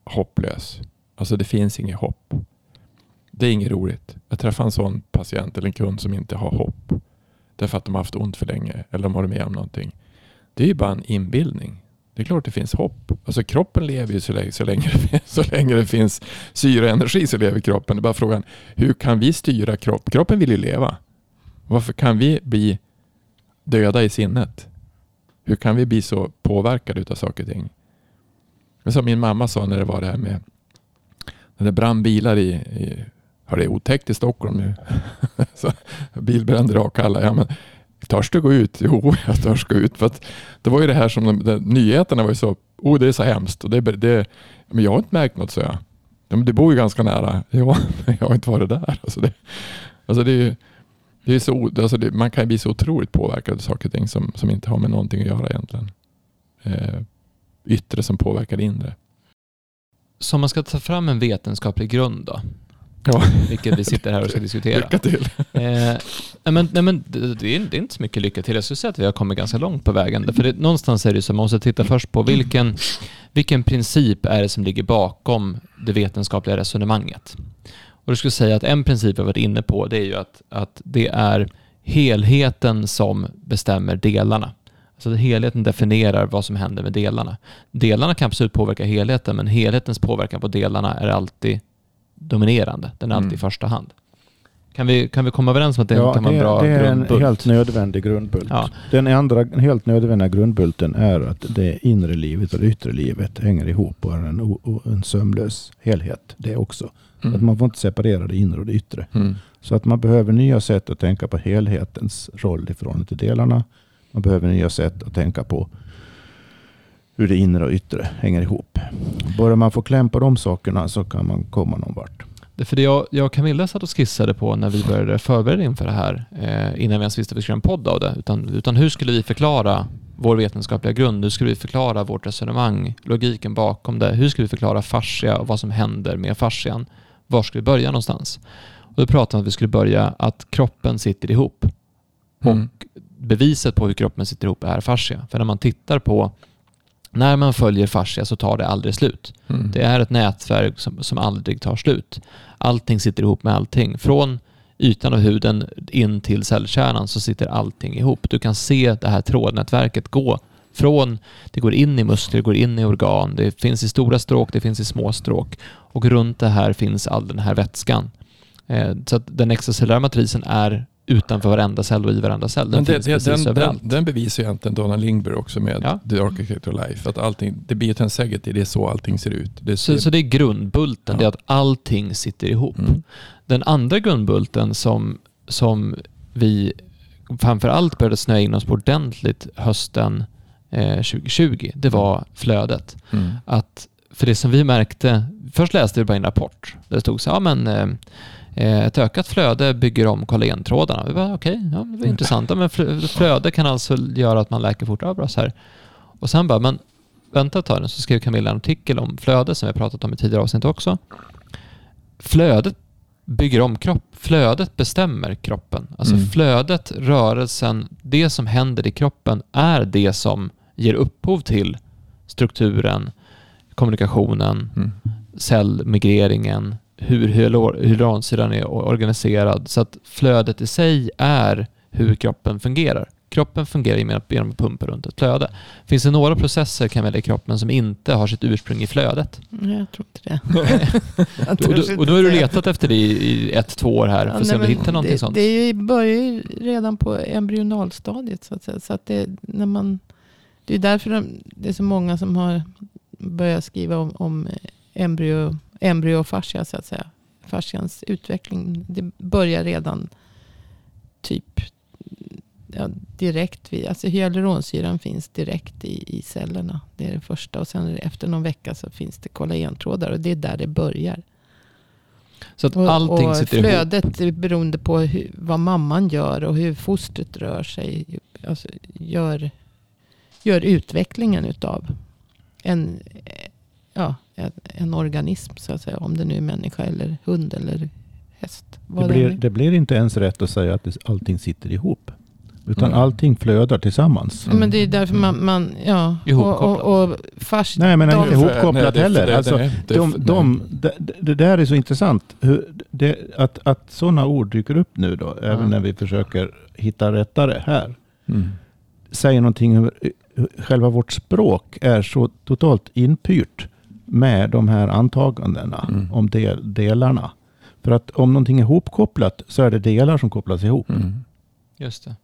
hopplös. Alltså det finns inget hopp. Det är inget roligt. Jag träffar en sån patient eller en kund som inte har hopp. Därför att de har haft ont för länge eller de har varit med om någonting. Det är ju bara en inbildning. Det är klart det finns hopp. Alltså kroppen lever ju så länge, så länge, det, finns, så länge det finns syre och energi så lever kroppen. Det är bara frågan, hur kan vi styra kropp? Kroppen vill ju leva. Varför kan vi bli döda i sinnet? Hur kan vi bli så påverkade av saker och ting? Men som min mamma sa när det var det här med när det brann bilar i, i har det är otäckt i Stockholm nu. bilbränder i Akalla. Ja, men, törs du gå ut? Jo, jag törs gå ut. För att det var ju det här som de, de, nyheterna var ju så, oh det är så hemskt. Och det, det, men jag har inte märkt något, så jag. Ja, men du bor ju ganska nära. Ja, men jag har inte varit där. Alltså det, alltså det är det är så, alltså det, man kan ju bli så otroligt påverkad av saker och ting som, som inte har med någonting att göra egentligen. Eh, yttre som påverkar det inre. Så om man ska ta fram en vetenskaplig grund då, Ja, vilket vi sitter här och ska diskutera. lycka till. Eh, men, nej men det, är, det är inte så mycket lycka till. Jag skulle säga att vi har kommit ganska långt på vägen. För det, någonstans är det så, man måste titta först på vilken, vilken princip är det som ligger bakom det vetenskapliga resonemanget. Och du skulle säga att en princip jag varit inne på, det är ju att, att det är helheten som bestämmer delarna. Alltså att helheten definierar vad som händer med delarna. Delarna kan absolut påverka helheten, men helhetens påverkan på delarna är alltid dominerande. Den är alltid Mm. i första hand. Kan vi, kan vi komma överens om att det Ja, kan vara en bra det är en grundbult? helt nödvändig grundbult. Ja. Den andra helt nödvändiga grundbulten är att det inre livet och det yttre livet hänger ihop och är en, o- en sömlös helhet. Det också. Mm. Att man får inte separera det inre och det yttre. Mm. Så att man behöver nya sätt att tänka på helhetens roll i förhållande till delarna. Man behöver nya sätt att tänka på hur det inre och yttre hänger ihop. Bara man får kläm på de sakerna så kan man komma någon vart. Det är för det jag, jag och Camilla satt och skissade på när vi började förbereda inför det här, eh, innan vi ens visste att vi skulle göra en podd av det, utan, utan hur skulle vi förklara vår vetenskapliga grund? Hur skulle vi förklara vårt resonemang, logiken bakom det? Hur skulle vi förklara fascia och vad som händer med fascian? Var ska vi börja någonstans? Och då pratade vi om att vi skulle börja att kroppen sitter ihop. Mm. Och beviset på hur kroppen sitter ihop är fascia. För när man tittar på, när man följer fascia så tar det aldrig slut. Mm. Det är ett nätverk som, som aldrig tar slut. Allting sitter ihop med allting. Från ytan av huden in till cellkärnan så sitter allting ihop. Du kan se det här trådnätverket gå från, det går in i muskler, det går in i organ, det finns i stora stråk, det finns i små stråk. Och runt det här finns all den här vätskan. Eh, så att den extracellulära matrisen är utanför varenda cell och i varenda cell. Den Men det, finns det, precis den, den, överallt. den bevisar ju egentligen Donna Lindberg också med Ja. The Architect of Life. Att allting, det biotenseget, det är så allting ser ut. Det Så, så det är grundbulten, Ja. det är att allting sitter ihop. Mm. Den andra grundbulten som, som vi framförallt började snöa in oss på ordentligt hösten eh, 2020, det var flödet. Mm. Att, för det som vi märkte, först läste vi bara en rapport där det stod så ja men eh, ett ökat flöde bygger om kollagentrådarna. Vi bara okej, ja, det var intressant. Ja, Men flö- flöde kan alltså göra att man läker fortare. Ja, bra, så här. Och sen bara, men vänta ett tag nu, så skrev Camilla en artikel om flöde som vi har pratat om i tidigare avsnitt också. Flödet bygger om kropp. Flödet bestämmer kroppen. Alltså Mm. flödet, rörelsen, det som händer i kroppen är det som ger upphov till strukturen, kommunikationen, Mm. cellmigreringen, hur hyalur- hyaluronsyran är organiserad. Så att flödet i sig är hur kroppen fungerar. Kroppen fungerar genom att- pumpa runt ett flöde. Finns det några processer kan välja i kroppen som inte har sitt ursprung i flödet? Nej, jag tror inte det. Då, törs då, och då har du letat efter det i, ett, två år här för Ja, att se om du hittar någonting det, sånt. Det börjar ju redan på embryonalstadiet så att säga. Så att det, när man, det är därför de, det är så många som har börjat skriva om, om embryo, embryofascia så att säga. Fascians utveckling. Det börjar redan typ ja, direkt vid, alltså hyaluronsyran finns direkt i, i cellerna. Det är det första och sen efter någon vecka så finns det kollagentrådar och det är där det börjar. Så att Och, allting och sitter ihop. flödet är beroende på hur, vad mamman gör och hur fostret rör sig. Alltså gör, gör utvecklingen utav en, ja, en, organism så att säga. Om det nu är människa eller hund eller häst. Det blir, det blir inte ens rätt att säga att det, allting sitter ihop. Utan Mm. allting flödar tillsammans. Ja, men det är därför man, man ja. Och, Ihopkopplat. och, och fars, Nej, men de- inte ihopkopplat det- heller. det- Alltså, det- det- De, nej. de, det, det där är så intressant. Hur, det, att, att sådana ord dyker upp nu då, även när vi försöker hitta rättare här. Mm. Säger någonting hur själva vårt språk är så totalt inpyrt med de här antagandena Mm. om del, delarna. För att om någonting är ihopkopplat så är det delar som kopplas ihop. Mm. Just det.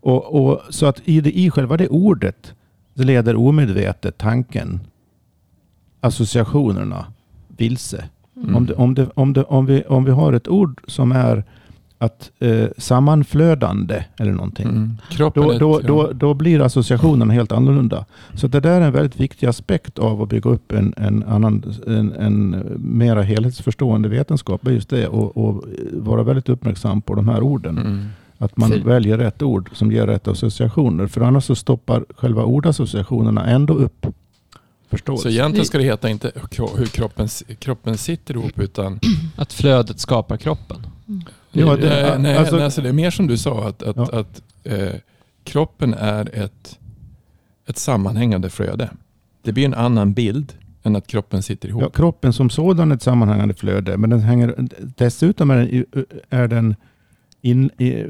Och, och, så att i, det, i själva det ordet så leder omedvetet tanken, associationerna vilse. Mm. Om, det, om, det, om, det, om, vi, om vi har ett ord som är att eh, sammanflödande eller någonting. Mm. Kroppen Då, då, då, då blir associationerna helt annorlunda. Så det där är en väldigt viktig aspekt av att bygga upp en, en, annan, en, en mera helhetsförstående vetenskap. är Just det, och, och vara väldigt uppmärksam på de här orden. Mm. Att man För- väljer rätt ord som ger rätt associationer. För annars så stoppar själva ordassociationerna ändå upp förståelse. Så egentligen ska det heta inte hur kroppen, kroppen sitter ihop utan Att flödet skapar kroppen. Ja, det- nej, alltså- nej, alltså det är mer som du sa att, att, Ja. att eh, kroppen är ett, ett sammanhängande flöde. Det blir en annan bild än att kroppen sitter ihop. Ja, kroppen som sådan är ett sammanhängande flöde. Men den hänger, dessutom är den, är den in, i,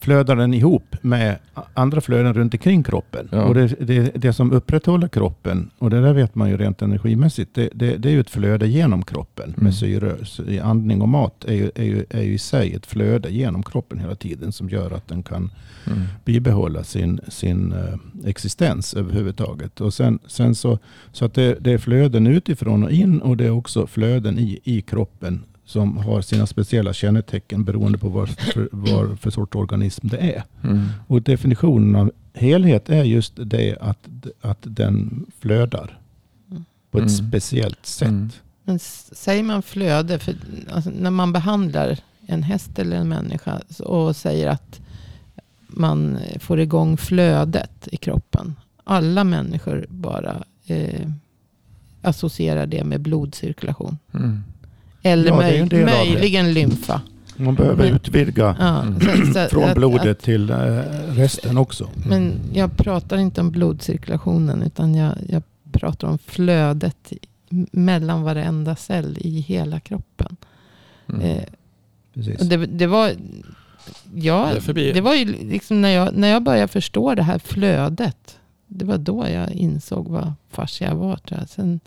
flödar den ihop med andra flöden runt omkring kroppen. Ja. Och det, det, det som upprätthåller kroppen, och det där vet man ju rent energimässigt, det, det, det är ju ett flöde genom kroppen Mm. med syre. Andning och mat är ju, är, ju, är ju i sig ett flöde genom kroppen hela tiden som gör att den kan Mm. bibehålla sin, sin eh, existens överhuvudtaget. Och sen, sen så, så att det, det är flöden utifrån och in och det är också flöden i, i kroppen som har sina speciella kännetecken beroende på vad för, vad för sorts organism det är. Mm. Och definitionen av helhet är just det att, att den flödar på ett Mm. speciellt sätt. Mm. Men säger man flöde, för alltså, när man behandlar en häst eller en människa och säger att man får igång flödet i kroppen. Alla människor bara eh, associerar det med blodcirkulation. Mm. Eller Ja, möj- möjligen lymfa. Man behöver Men- utvidga Ja, Mm. så- från att- blodet att- till eh, resten också. Men jag pratar inte om blodcirkulationen utan jag, jag pratar om flödet mellan varenda cell i hela kroppen. Mm. Eh, det, det var... Ja, det var ju liksom när jag, när jag började förstå det här flödet. Det var då jag insåg vad fascia var. Tror jag. Sen,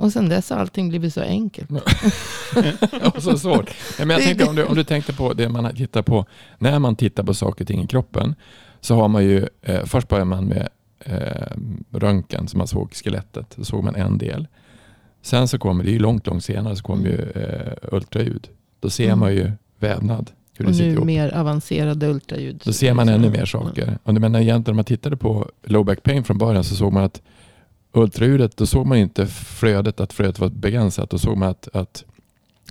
och sen dess har allting blivit så enkelt. Och så svårt. Men jag Det- tänkte, om, du, om du tänkte på det man tittar på, när man tittar på saker och ting i kroppen, så har man ju, eh, först börjar man med eh, röntgen, så man såg skelettet, så såg man en del. Sen så kommer, det ju långt, långt senare, så kommer ju eh, ultraljud. Då ser Mm. man ju vävnad, hur det Och sitter nu mer avancerade ultraljud. Då ser man ännu mer saker. Och det- men egentligen om man tittade på low back pain från början så såg man att ultraljudet, då såg man inte flödet, att flödet var begränsat. Då såg man att, att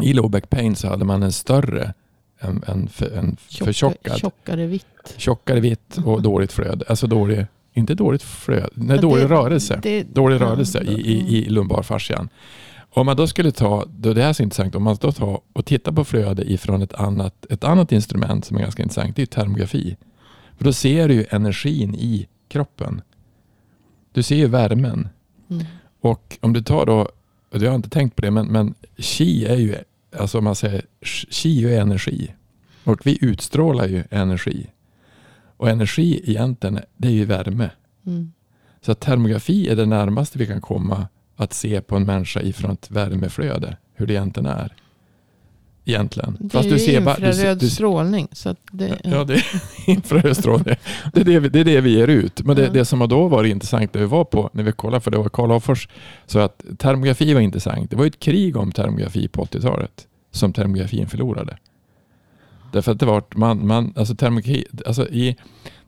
i low back pain så hade man en större, en, en, för, en Tjocka- förtjockad, Tjockare vitt. tjockare vitt och dåligt flöde. Alltså dålig, inte dåligt flöde, nej Ja, dålig det- rörelse. det- Dålig ja, rörelse i, i, i lumbarfascian. Om man då skulle ta, då det här är så intressant, om man då tar och tittar på flöde ifrån ett annat, ett annat instrument som är ganska intressant, det är termografi. För då ser du energin i kroppen. Du ser ju värmen. Mm. Och om du tar då, och jag har inte tänkt på det, men, men chi är ju, alltså man säger, chi är energi. Och vi utstrålar ju energi. Och energi egentligen, det är ju värme. Mm. Så termografi är det närmaste vi kan komma att se på en människa ifrån ett värmeflöde. Hur det egentligen är. Egentligen. Det är ju ser bara- du ser- infraröd du- strålning. Så att det, Ja, det är infraröd strålning. Det är det, vi, det är det vi ger ut. Men det, Ja. det som har då varit intressant när vi var på, när vi kollade, för det var Karl Hoffors, så att termografi var intressant. Det var ju ett krig om termografi på 80-talet som termografin förlorade. Därför att det var, man, man, alltså termografi, alltså i,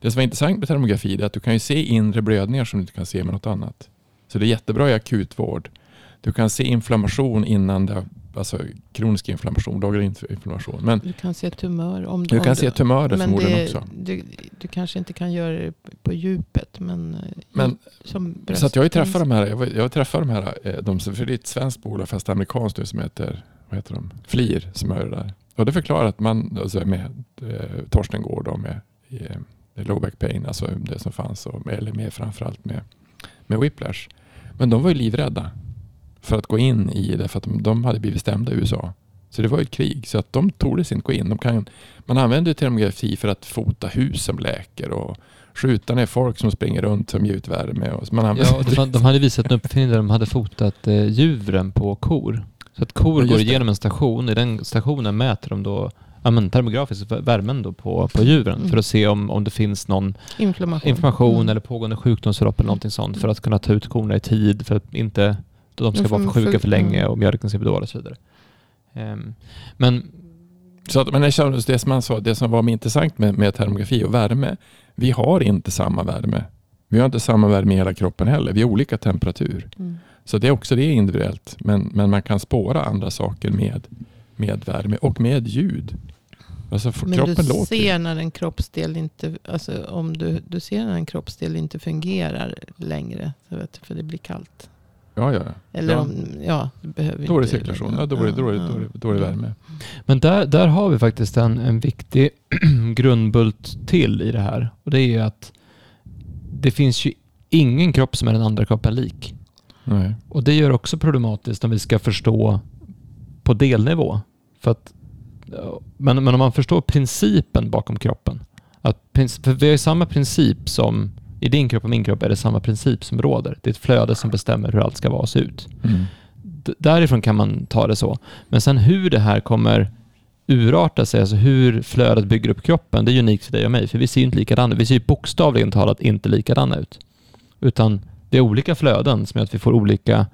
det som var intressant med termografi är att du kan ju se inre blödningar som du inte kan se med något annat. Så det är jättebra i akutvård. Du kan se inflammation innan det har, alltså kronisk inflammation, daglig inf- inflammation. Men du kan se tumör. Om, du om kan se tumörer men det, också. Du, du kanske inte kan göra det på djupet. Men, eh, Men Så att jag har träffat de här, jag har träffat de här, eh, de, för det är ett svenskt bolag fast amerikanskt nu som heter, vad heter de? Flir som gör det där. Och det förklarar att man, alltså med eh, Torsten Gård och med eh, low back pain, alltså det som fanns, och, eller med framförallt med, med whiplash. Men de var ju livrädda för att gå in i det för att de, de hade blivit stämda i USA. Så det var ju ett krig. Så att de tordes inte gå in. De kan, man använder ju termografi för att fota hus som läker och skjuta ner folk som springer runt som ger ut värme. Och, man Ja, och de, de hade visat en uppfinning där de hade fotat eh, djuren på kor. Så att kor Ja, går det. igenom en station. I den stationen mäter de då ja, men termografiskt vä- värmen då på, på djuren Mm. för att se om, om det finns någon Inflammation. information Mm. eller pågående sjukdomsförlopp eller någonting sånt för att kunna ta ut korna i tid för att inte de ska vara för sjuka sjuk- för länge mm. och mjölken ska bli dålig och så vidare. Ehm, men Så att, men det, som man sa, det som var intressant med, med termografi och värme, vi har inte samma värme. Vi har inte samma värme i hela kroppen heller. Vi har olika temperatur. Mm. Så det är också det individuellt. Men, men man kan spåra andra saker med, med värme och med ljud. Alltså för, Men kroppen du låter. ser när en kroppsdel inte, alltså om du, du ser när en kroppsdel inte fungerar längre. Så vet du, för det blir kallt. Ja, ja. Eller Ja. om, ja, behöver Dålig inte. cirkulation, ja, dålig, dålig, ja. dålig, dålig värme. Men där, där har vi faktiskt en, en viktig grundbult till i det här. Och det är ju att det finns ju ingen kropp som är den andra kroppen lik. Nej. Och det gör också problematiskt om vi ska förstå på delnivå. För att, men, men om man förstår principen bakom kroppen. Att, för vi har ju samma princip som i din kropp och min kropp är det samma princip som råder. Det är ett flöde som bestämmer hur allt ska vara och se ut. Mm. Därifrån kan man ta det så. Men sen hur det här kommer urarta sig, alltså hur flödet bygger upp kroppen, det är unikt för dig och mig, för vi ser ju inte likadana ut. Vi ser ju bokstavligen talat inte likadana ut. Utan det är olika flöden som gör att vi får olika...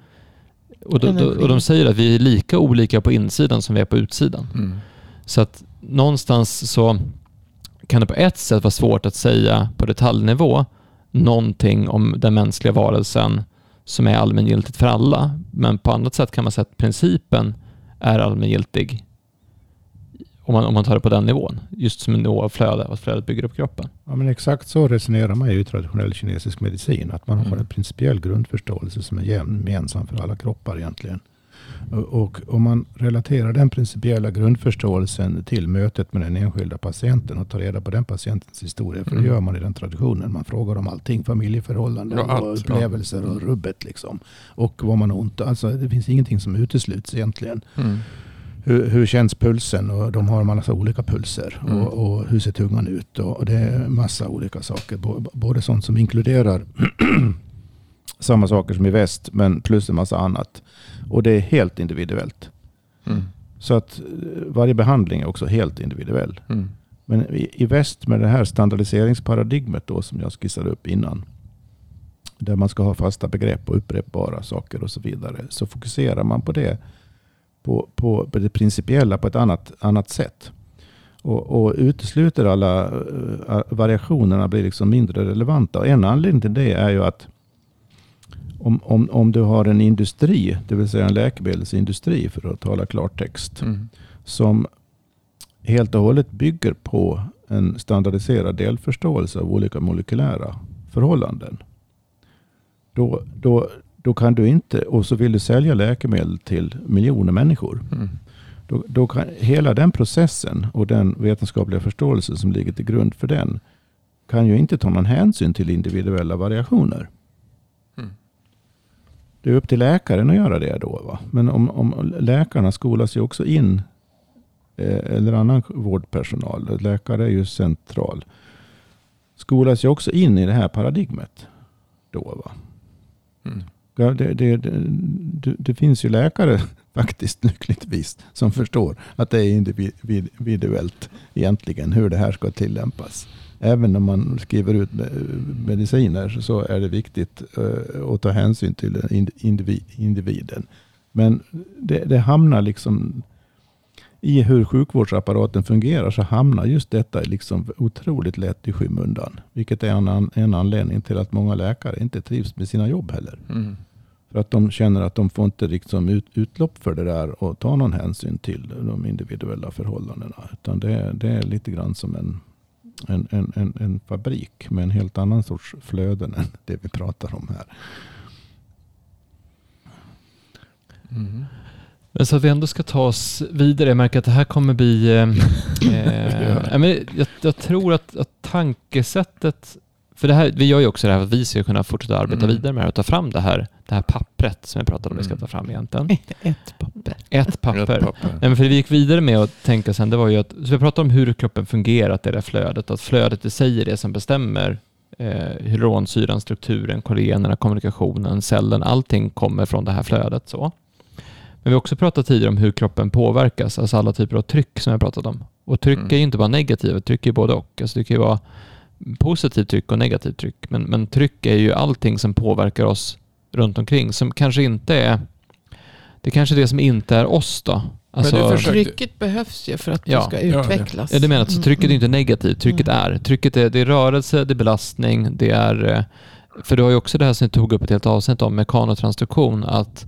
Och, då, då, och de säger att vi är lika olika på insidan som vi är på utsidan. Mm. Så att någonstans så kan det på ett sätt vara svårt att säga på detaljnivå någonting om den mänskliga varelsen som är allmängiltigt för alla. Men på annat sätt kan man säga att principen är allmängiltig om man, om man tar det på den nivån. Just som en nivå av flöde, att flödet bygger upp kroppen. Ja, men exakt så resonerar man ju i traditionell kinesisk medicin. Att man har Mm. en principiell grundförståelse som är gemensam för alla kroppar egentligen. Och, om man relaterar den principiella grundförståelsen till mötet med den enskilda patienten och tar reda på den patientens historia. För det Mm. gör man i den traditionen. Man frågar om allting. Familjeförhållanden Ja, och upplevelser och rubbet. Liksom. Och vad man har ont Alltså det finns ingenting som utesluts egentligen. Mm. Hur, hur känns pulsen? Och de har en massa olika pulser. Mm. Och, och hur ser tungan ut? Och, och det är massa olika saker. Både sånt som inkluderar samma saker som i väst, men plus en massa annat. Och det är helt individuellt. Mm. Så att eh, varje behandling är också helt individuell. Mm. Men i, i väst med det här standardiseringsparadigmet då som jag skissade upp innan. Där man ska ha fasta begrepp och upprepbara saker och så vidare. Så fokuserar man på det. På, på, på det principiella på ett annat, annat sätt. Och, och utesluter alla eh, variationerna blir liksom mindre relevanta. Och en anledning till det är ju att om, om, om du har en industri, det vill säga en läkemedelsindustri för att tala klartext Mm. som helt och hållet bygger på en standardiserad delförståelse av olika molekylära förhållanden. Då, då, då kan du inte, och så vill du sälja läkemedel till miljoner människor. Mm. Då, då kan hela den processen och den vetenskapliga förståelse som ligger till grund för den kan ju inte ta någon hänsyn till individuella variationer. Det är upp till läkaren att göra det då. Va? Men om, om läkarna skolas ju också in, eh, eller annan vårdpersonal, läkare är ju central, skolas ju också in i det här paradigmet. Då, va? Mm. Ja, det, det, det, det, finns ju läkare faktiskt lyckligtvis som förstår att det är individ- individuellt egentligen hur det här ska tillämpas. Även när man skriver ut me- mediciner så är det viktigt eh, att ta hänsyn till ind- indivi- individen. Men det, det hamnar liksom i hur sjukvårdsapparaten fungerar så hamnar just detta liksom otroligt lätt i skymundan. Vilket är en, en anledning till att många läkare inte trivs med sina jobb heller. Mm. För att de känner att de får inte liksom ut, utlopp för det där och ta någon hänsyn till de individuella förhållandena. Utan det, det är lite grann som en, en, en, en, en fabrik med en helt annan sorts flöden än det vi pratar om här. Mm. Men så att vi ändå ska ta oss vidare. Jag märker att det här kommer bli... Eh, eh, ja, jag, jag tror att, att tankesättet... För det här, vi gör ju också det här för att vi ska kunna fortsätta arbeta Mm. vidare med det och ta fram det här, det här pappret som jag pratade om vi ska Mm. ta fram egentligen. Ett papper. Ett papper. Ett papper. Nej, men för det vi gick vidare med att tänka sen, det var ju att, så vi pratade om hur kroppen fungerar, att det är det flödet, att flödet i sig är det som bestämmer eh, hyaluronsyran, strukturen, kollagenerna, kommunikationen, cellen, allting kommer från det här flödet. Så. Men vi har också pratat tidigare om hur kroppen påverkas, alltså alla typer av tryck som jag pratat om. Och tryck Mm. är ju inte bara negativt, tryck är både och. Alltså det kan ju vara positivt tryck och negativt tryck, men, men tryck är ju allting som påverkar oss runt omkring, som kanske inte är det kanske är det som inte är oss då. Alltså, Trycket behövs ju för att Ja. du ska utvecklas. Ja, det menar att så Mm, trycket är mm. inte negativt, trycket Mm. är. Trycket är, det är rörelse, det är belastning, det är... eh, För du har ju också det här som jag tog upp ett helt avsnitt om, mekanotransduktion, att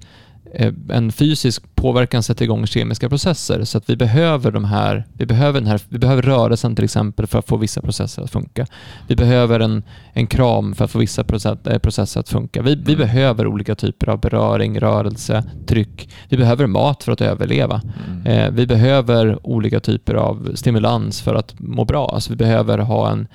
en fysisk påverkan sätter igång kemiska processer. Så att vi behöver de här, vi behöver, den här, vi behöver rörelsen till exempel för att få vissa processer att funka. Vi behöver en, en kram för att få vissa eh, processer att funka. Vi, vi Mm. behöver olika typer av beröring, rörelse, tryck. Vi behöver mat för att överleva. Mm. Eh, vi behöver olika typer av stimulans för att må bra. Alltså vi behöver ha en,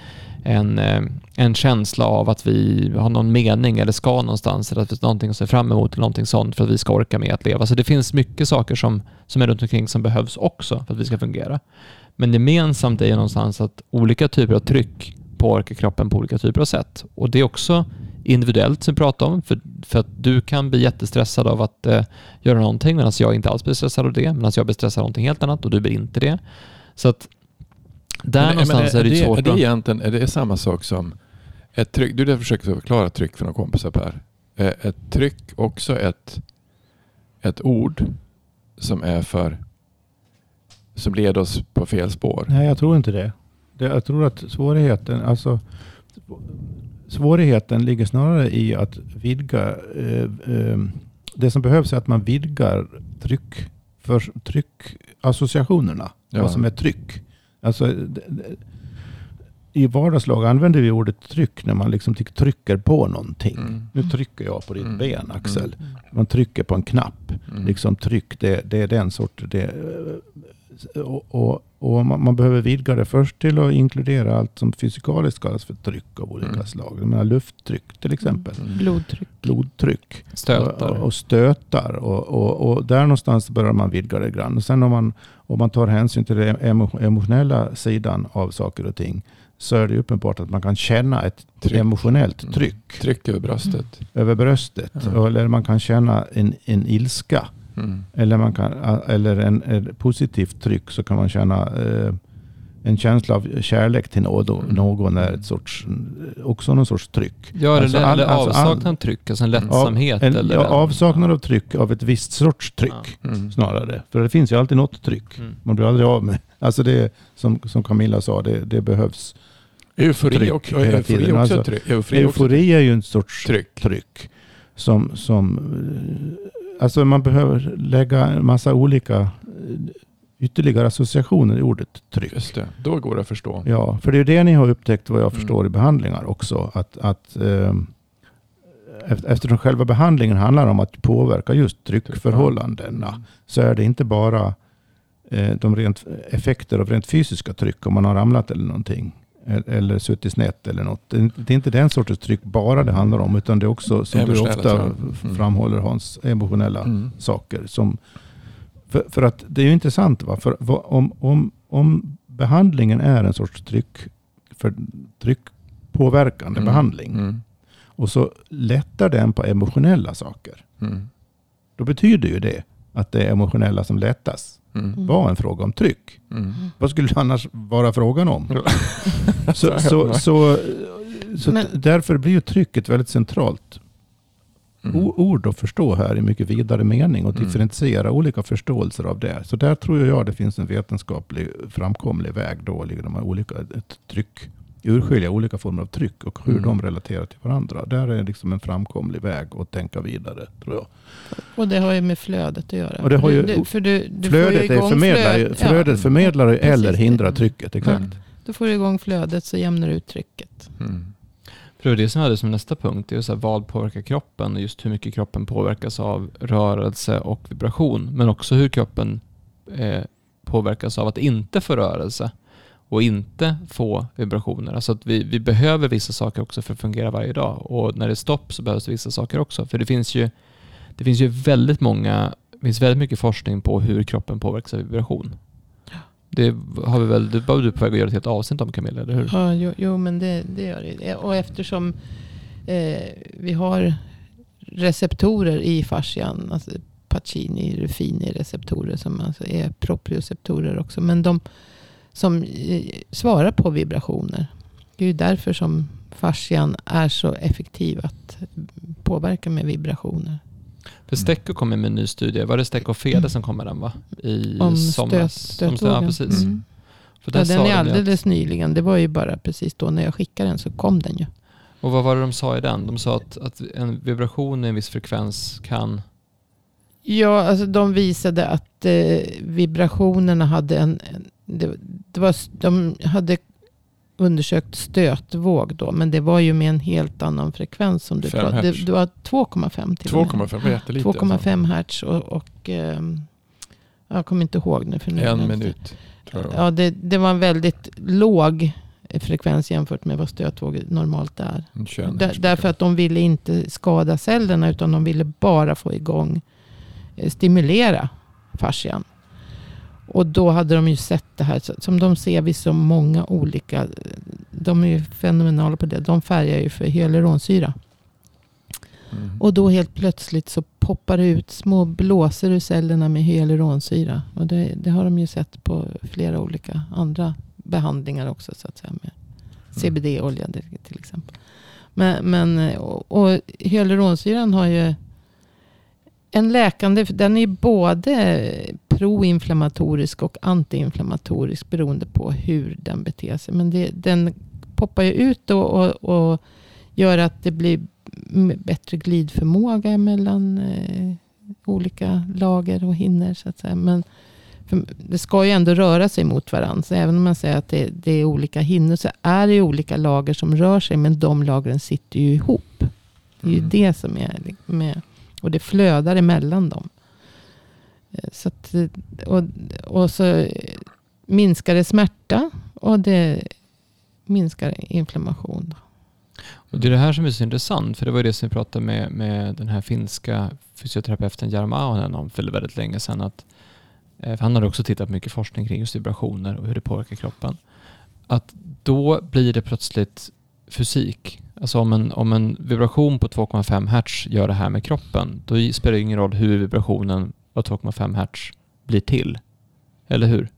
en, eh, en känsla av att vi har någon mening eller ska någonstans eller att vi har någonting att se fram emot eller någonting sånt för att vi ska orka med att leva. Så det finns mycket saker som, som är runt omkring som behövs också för att vi ska fungera. Men gemensamt är ju någonstans att olika typer av tryck påverkar kroppen på olika typer av sätt. Och det är också individuellt som vi pratar om. För, för att du kan bli jättestressad av att eh, göra någonting medan jag inte alls blir stressad av det. Medan jag blir stressad av någonting helt annat och du blir inte det. Så att där Men- någonstans men är det ju svårt Är det egentligen är det samma sak som ett tryck? Du försöker förklara tryck för några kompisar Per. Är ett tryck också ett, ett ord som är för som leder oss på fel spår? Nej, jag tror inte det. det jag tror att svårigheten, alltså svårigheten ligger snarare i att vidga. Eh, eh, det som behövs är att man vidgar tryck, för, tryckassociationerna. Ja. Vad som är tryck. Alltså, i vardagslag använder vi ordet tryck när man liksom trycker på någonting. Mm. Nu trycker jag på ditt Mm. ben Axel. Mm. Man trycker på en knapp. Mm. Liksom tryck, det, det är den sorten. Det, och, och, och man, man behöver vidga det först till att inkludera allt som fysikaliskt kallas för tryck av olika Mm. slag. Jag menar lufttryck till exempel. Mm. Blodtryck. Blodtryck. Stötar. Och, och stötar. Och, och, och där någonstans börjar man vidga det grann. Och sen om man, om man tar hänsyn till den emo- emotionella sidan av saker och ting. Så är det uppenbart att man kan känna ett Tryck. emotionellt Mm. tryck Tryck över bröstet. över bröstet. Ja. Eller man kan känna en, en ilska. Mm. Eller, man kan, eller en, en positivt tryck så kan man känna eh, en känsla av kärlek till någon. Mm. Någon är ett sorts, också någon sorts tryck. Ja, Alltså, eller, all- eller alltså, all- avsaknad av tryck, alltså en lättsamhet. En, eller ja, avsaknad av tryck av ett visst sorts tryck. Mm. Snarare. För det finns ju alltid något tryck. Mm. Man blir aldrig av med. Alltså det som, som Camilla sa, det, det behövs. Eufori Tryck och, hela eufori tiden. också Alltså, tryck. Eufori också Eufori är ju en sorts tryck. tryck. Som, som, eh, alltså man behöver lägga en massa olika eh, ytterligare associationer i ordet tryck. Just det, då går det att förstå. Ja, för det är det ni har upptäckt vad jag Mm. förstår i behandlingar också. Att, att, eh, eft- eftersom själva behandlingen handlar om att påverka just tryckförhållandena. Så är det inte bara eh, de rent effekter av rent fysiska tryck om man har ramlat eller någonting. Eller suttit snett eller något. Det är inte- den sortens tryck bara det handlar om. Utan det är också som du ofta Mm. framhåller Hans, emotionella Mm. saker. Som, för, för att det är ju intressant. Va? För, vad- om, om, om behandlingen är en sorts tryck, för, tryckpåverkande Mm. behandling. Mm. Och så lättar den på emotionella saker. Mm. Då betyder ju det att det emotionella som lättas Mm. var en fråga om tryck. Mm. Vad skulle det annars vara frågan om? så, Så- så, så, så Men- därför blir ju trycket väldigt centralt Mm. ord att förstå här i mycket vidare mening och Mm. differentiera olika förståelser av det. Så där tror jag det finns en vetenskaplig framkomlig väg då, liksom de här olika ett tryck, urskilja olika former av tryck och hur Mm. de relaterar till varandra. Där är liksom en framkomlig väg att tänka vidare, tror jag. Och det har ju med flödet att göra. Och det har ju- du, du, för du, du får ju flödet är igång förmedlar, flöd- flödet ja, förmedlar precis eller hindrar trycket. Exakt. Mm. Du får igång flödet så jämnar du ut trycket. Mm. Det var det som jag hade som nästa punkt. Det är så här, vad påverkar kroppen och just hur mycket kroppen påverkas av rörelse och vibration. Men också hur kroppen eh, påverkas av att inte få rörelse och inte få vibrationer. Alltså att vi, vi behöver vissa saker också för att fungera varje dag. Och när det är stopp så behövs det vissa saker också. För det finns ju, det finns ju väldigt många, det finns väldigt mycket forskning på hur kroppen påverkas av vibration. Det har vi väl, det var du på väg att göra ett helt avsnitt om Camilla, eller hur? Ja, jo, jo men det, det gör det. Eh, och eftersom eh, vi har receptorer i fascian, alltså Pacini, Ruffini receptorer som alltså är proprioceptorer också. Men de som eh, svarar på vibrationer. Det är ju därför som fascian är så effektiv att påverka med vibrationer. För Stecco kommer med en ny studie. Var det Stecco och Fede som kom med den va? I Om somras. stöt, Om stötvågen. Ja, precis. Mm. För Ja, den är alldeles att, nyligen. Det var ju bara precis då när jag skickade den så kom den ju. Och vad var det de sa i den? De sa att, att en vibration i en viss frekvens kan... Ja, alltså de visade att eh, vibrationerna hade en... en det, det var, de hade undersökt stötvåg då, men det var ju med en helt annan frekvens som du pratade. Det, var 2,5 till och med. 2,5 var jättelite. 2,5 hertz och, och ehm, jag kommer inte ihåg nu. För nu. En minut. Ja, det, det var en väldigt låg frekvens jämfört med vad stötvåg normalt är. En 21 Där, därför att de ville inte skada cellerna utan de ville bara få igång, eh, stimulera fascian. Och då hade de ju sett det här, som de ser vid så många olika, de är ju fenomenala på det, de färgar ju för hyaluronsyra. Mm. Och då helt plötsligt så poppar det ut små blåsor ur cellerna med hyaluronsyra. Och det, det har de ju sett på flera olika andra behandlingar också. Så att säga, med CBD-olja till exempel. Men, men, och, och hyaluronsyran har ju en läkande, den är både proinflammatorisk och antiinflammatorisk beroende på hur den beter sig. Men det, den poppar ju ut och, och, och gör att det blir bättre glidförmåga mellan eh, olika lager och hinner. Så att säga. Men det ska ju ändå röra sig mot varandra. Så även om man säger att det, det är olika hinnor så är det olika lager som rör sig. Men de lagren sitter ju ihop. Det är ju Mm. det som är med. Och det flödar emellan dem. Eh, så att, eh, och, och så minskar det smärta. Och det minskar inflammation. Och det är det här som är så intressant, för det var ju det som vi pratade med, med den här finska fysioterapeuten Jarmo Ahonen om för väldigt länge sedan. Att, för han hade också tittat mycket forskning kring just vibrationer och hur det påverkar kroppen. Att då blir det plötsligt fysik. Alltså om en, om en vibration på 2,5 hertz gör det här med kroppen, då spelar det ingen roll hur vibrationen av 2,5 hertz blir till. Eller hur?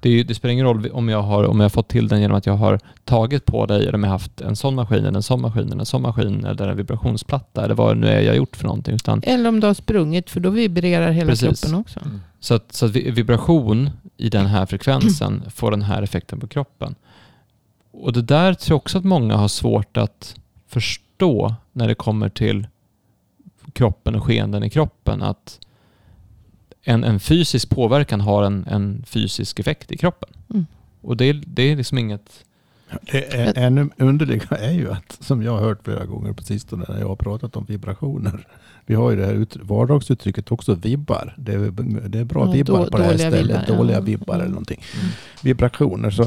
Det, det spelar ingen roll om jag, har, om jag har fått till den genom att jag har tagit på dig eller om jag har haft en sån maskin eller en sån maskin eller en sån maskin eller en vibrationsplatta eller vad det nu är jag har gjort för någonting. Utan, Eller om du har sprungit. För då vibrerar hela Precis. kroppen också. Mm. så att, så att vi- vibration i den här frekvensen får den här effekten på kroppen. Och det där tror jag också att många har svårt att förstå när det kommer till kroppen och skeenden i kroppen. Att en, en fysisk påverkan har en, en fysisk effekt i kroppen. Mm. Och det, är- det är liksom inget... Det är, ännu underliga är ju att, som jag har hört flera gånger på sistone när jag har pratat om vibrationer. Vi har ju det här ut, vardagsuttrycket också, vibbar. Det är, det är bra Ja, vibbar då- på det här dåliga stället. vibbar, ja. dåliga vibbar Mm. eller någonting. Mm. Vibrationer. Så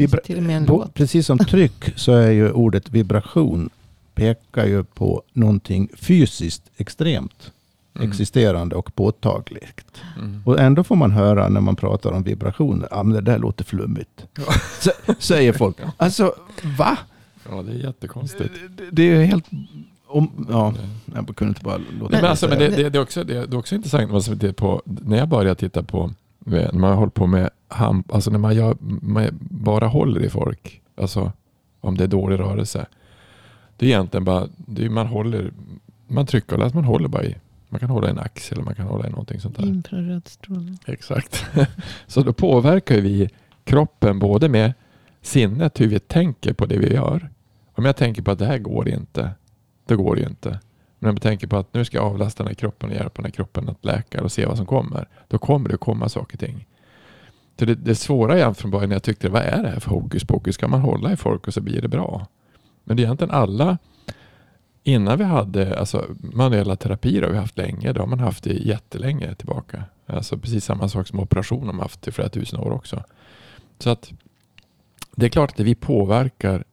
vibra, Till och med en på, låt. precis som tryck så är ju ordet vibration pekar ju på någonting fysiskt extremt Mm. existerande och påtagligt. Mm. Och ändå får man höra när man pratar om vibrationer, ja men det där låter flummigt. S- säger folk. Alltså, va? Ja, det är jättekonstigt. Det, det är ju helt... Om, ja, jag kunde inte bara låta men alltså, men det, det, det, är också, det, det är också intressant på, när jag började titta på, när man håller på med ham, alltså när man, gör, man bara håller i folk, alltså om det är dålig rörelse. Det är egentligen bara, är, man håller, man trycker läser, man håller bara i. Man kan hålla i en axel eller man kan hålla i någonting sånt där. Infraröd strålning. Exakt. Så då påverkar vi kroppen både med sinnet, hur vi tänker på det vi gör. Om jag tänker på att det här går inte, då går det ju inte. Men om jag tänker på att nu ska jag avlasta den här kroppen och hjälpa den här kroppen att läka och se vad som kommer. Då kommer det komma saker och ting. Så det, det svåra igen från början, jag tyckte, vad är det här för hokus pokus? Ska man hålla i folk och så blir det bra? Men det är egentligen alla, innan vi hade, alltså manuella terapier har vi haft länge, det har man haft i jättelänge tillbaka. Alltså precis samma sak som operation har man haft i flera tusen år också. Så att det är klart att vi påverkar,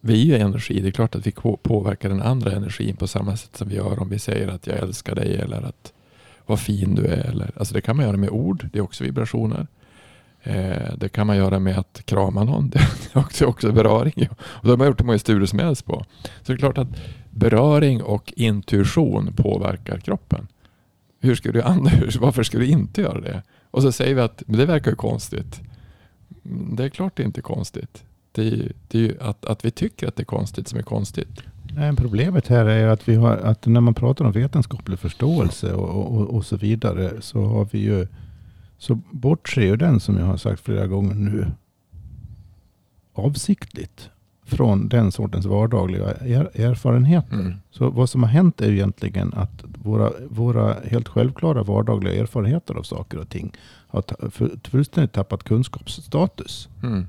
vi är ju energi, det är klart att vi påverkar den andra energin på samma sätt som vi gör om vi säger att jag älskar dig eller att vad fin du är. Eller, alltså det kan man göra med ord, det är också vibrationer. Eh, det kan man göra med att krama någon, det är också, också beröring. Och det har man gjort hur många studier som helst på. Så det är klart att beröring och intuition påverkar kroppen. Hur ska du annars, varför ska du inte göra det? Och så säger vi att men det verkar ju konstigt. Mm, det är klart det inte är konstigt. Det är, ju- det är ju att, att vi tycker att det är konstigt som är konstigt. Nej, problemet här är att, vi har, att när man pratar om vetenskaplig förståelse och, och, och så vidare så har vi ju så bortser ju den som jag har sagt flera gånger nu avsiktligt från den sortens vardagliga er, erfarenheter. Mm. Så vad som har hänt är ju egentligen att våra, våra helt självklara vardagliga erfarenheter av saker och ting har för, fullständigt tappat kunskapsstatus. Mm.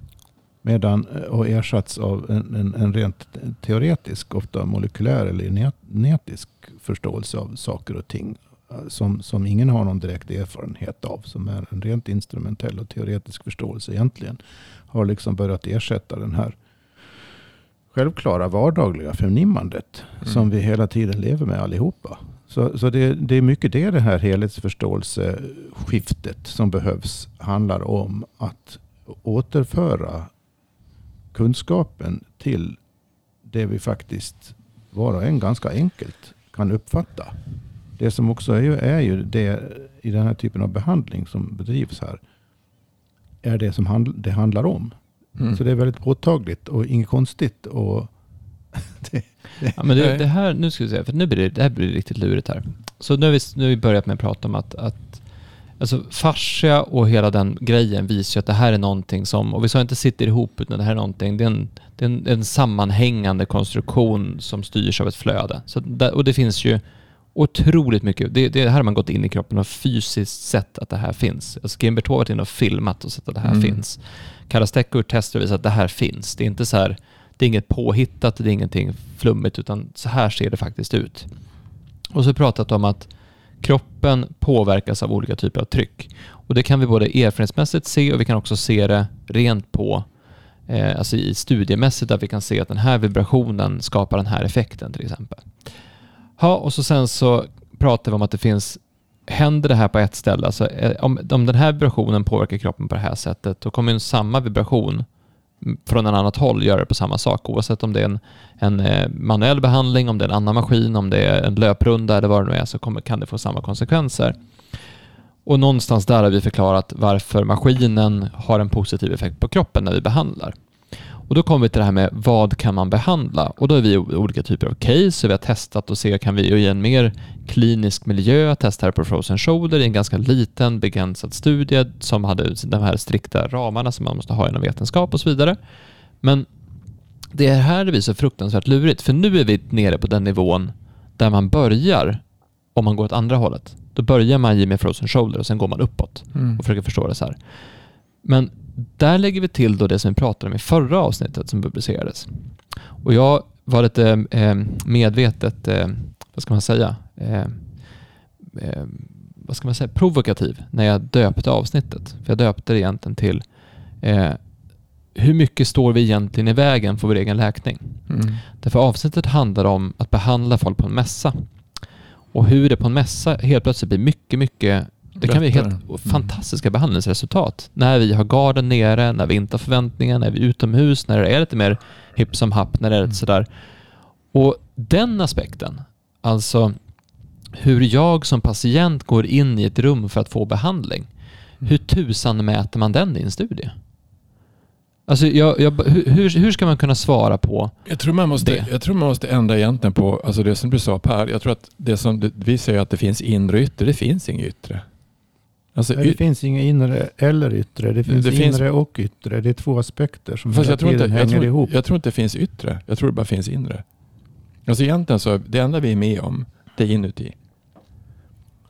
Medan, eh, och ersatts av en, en, en rent teoretisk, ofta molekylär eller net- genetisk förståelse av saker och ting. Som, som ingen har någon direkt erfarenhet av. Som är en rent instrumentell och teoretisk förståelse egentligen. Har liksom börjat ersätta den här självklara vardagliga förnimmandet. Mm. Som vi hela tiden lever med allihopa. Så, så det, det är mycket det det här helhetsförståelseskiftet som behövs handlar om. Att återföra kunskapen till det vi faktiskt var och en ganska enkelt kan uppfatta. Det som också är ju, är ju det i den här typen av behandling som bedrivs här. Är det som handl- det handlar om. Mm. Så det är väldigt påtagligt och inget konstigt. Och det, Ja, men det, Nej. det här, nu ska vi se, för nu blir det, det här blir riktigt lurigt här. Så nu har vi, nu har vi börjat med att prata om att, att alltså fascia och hela den grejen visar ju att det här är någonting som, och vi sa inte sitter ihop, utan det här är någonting, det är en, det är en, en sammanhängande konstruktion som styrs av ett flöde. Så där, och det finns ju otroligt mycket. Det, det här har man gått in i kroppen och fysiskt sett att det här finns. Alltså Gimberto har varit inne och filmat och sett att det här Mm. finns. Karastek har gjort tester och visat att det här finns. Det är inte så här, det är inget påhittat, det är ingenting flummigt, utan så här ser det faktiskt ut. Och så pratat om att kroppen påverkas av olika typer av tryck. Och det kan vi både erfarenhetsmässigt se och vi kan också se det rent på eh, alltså i studiemässigt där vi kan se att den här vibrationen skapar den här effekten till exempel. Ja, och så sen så pratar vi om att det finns, händer det här på ett ställe, alltså eh, om, om den här vibrationen påverkar kroppen på det här sättet, då kommer ju samma vibration från en annat håll göra det på samma sak, oavsett om det är en, en eh, manuell behandling, om det är en annan maskin, om det är en löprunda eller vad det nu är, så kommer, kan det få samma konsekvenser. Och någonstans där har vi förklarat varför maskinen har en positiv effekt på kroppen när vi behandlar. Och då kommer vi till det här med vad kan man behandla? Och då har vi olika typer av case och vi har testat och se kan vi i en mer klinisk miljö testa det på frozen shoulder i en ganska liten begränsad studie som hade de här strikta ramarna som man måste ha inom vetenskap och så vidare. Men det är här det blir så fruktansvärt lurigt för nu är vi nere på den nivån där man börjar om man går åt andra hållet. Då börjar man ge med frozen shoulder och sen går man uppåt Mm. och försöker förstå det så här. Men där lägger vi till då det som vi pratade om i förra avsnittet som publicerades. Och jag var lite eh, medvetet, eh, vad ska man säga, eh, vad ska man säga, provokativ när jag döpte avsnittet. För jag döpte det egentligen till hur mycket står vi egentligen i vägen för vår egen läkning? Mm. Därför avsnittet handlar om att behandla folk på en mässa. Och hur det på en mässa helt plötsligt blir mycket, mycket det kan bli helt Mm. fantastiska behandlingsresultat. När vi har garden nere, när vi inte har förväntningar, när vi är utomhus, när det är lite mer hipp som happ, när det är lite sådär. Och den aspekten, alltså hur jag som patient går in i ett rum för att få behandling. Hur tusan mäter man den i en studie? Alltså jag, jag, hur, hur- ska man kunna svara på Jag tror, man måste, Det. jag tror man måste ändra egentligen på alltså det som du sa Per. Jag tror att det som vi säger att det finns inre och yttre, det finns inget yttre. Alltså, Nej, det finns inget inre eller yttre. Det finns Det finns- inre och yttre. Det är två aspekter som fast hela jag tror, inte, tiden jag, hänger tror, ihop. jag tror inte det finns yttre. Jag tror det bara finns inre. Alltså egentligen så, det enda vi är med om, det är inuti.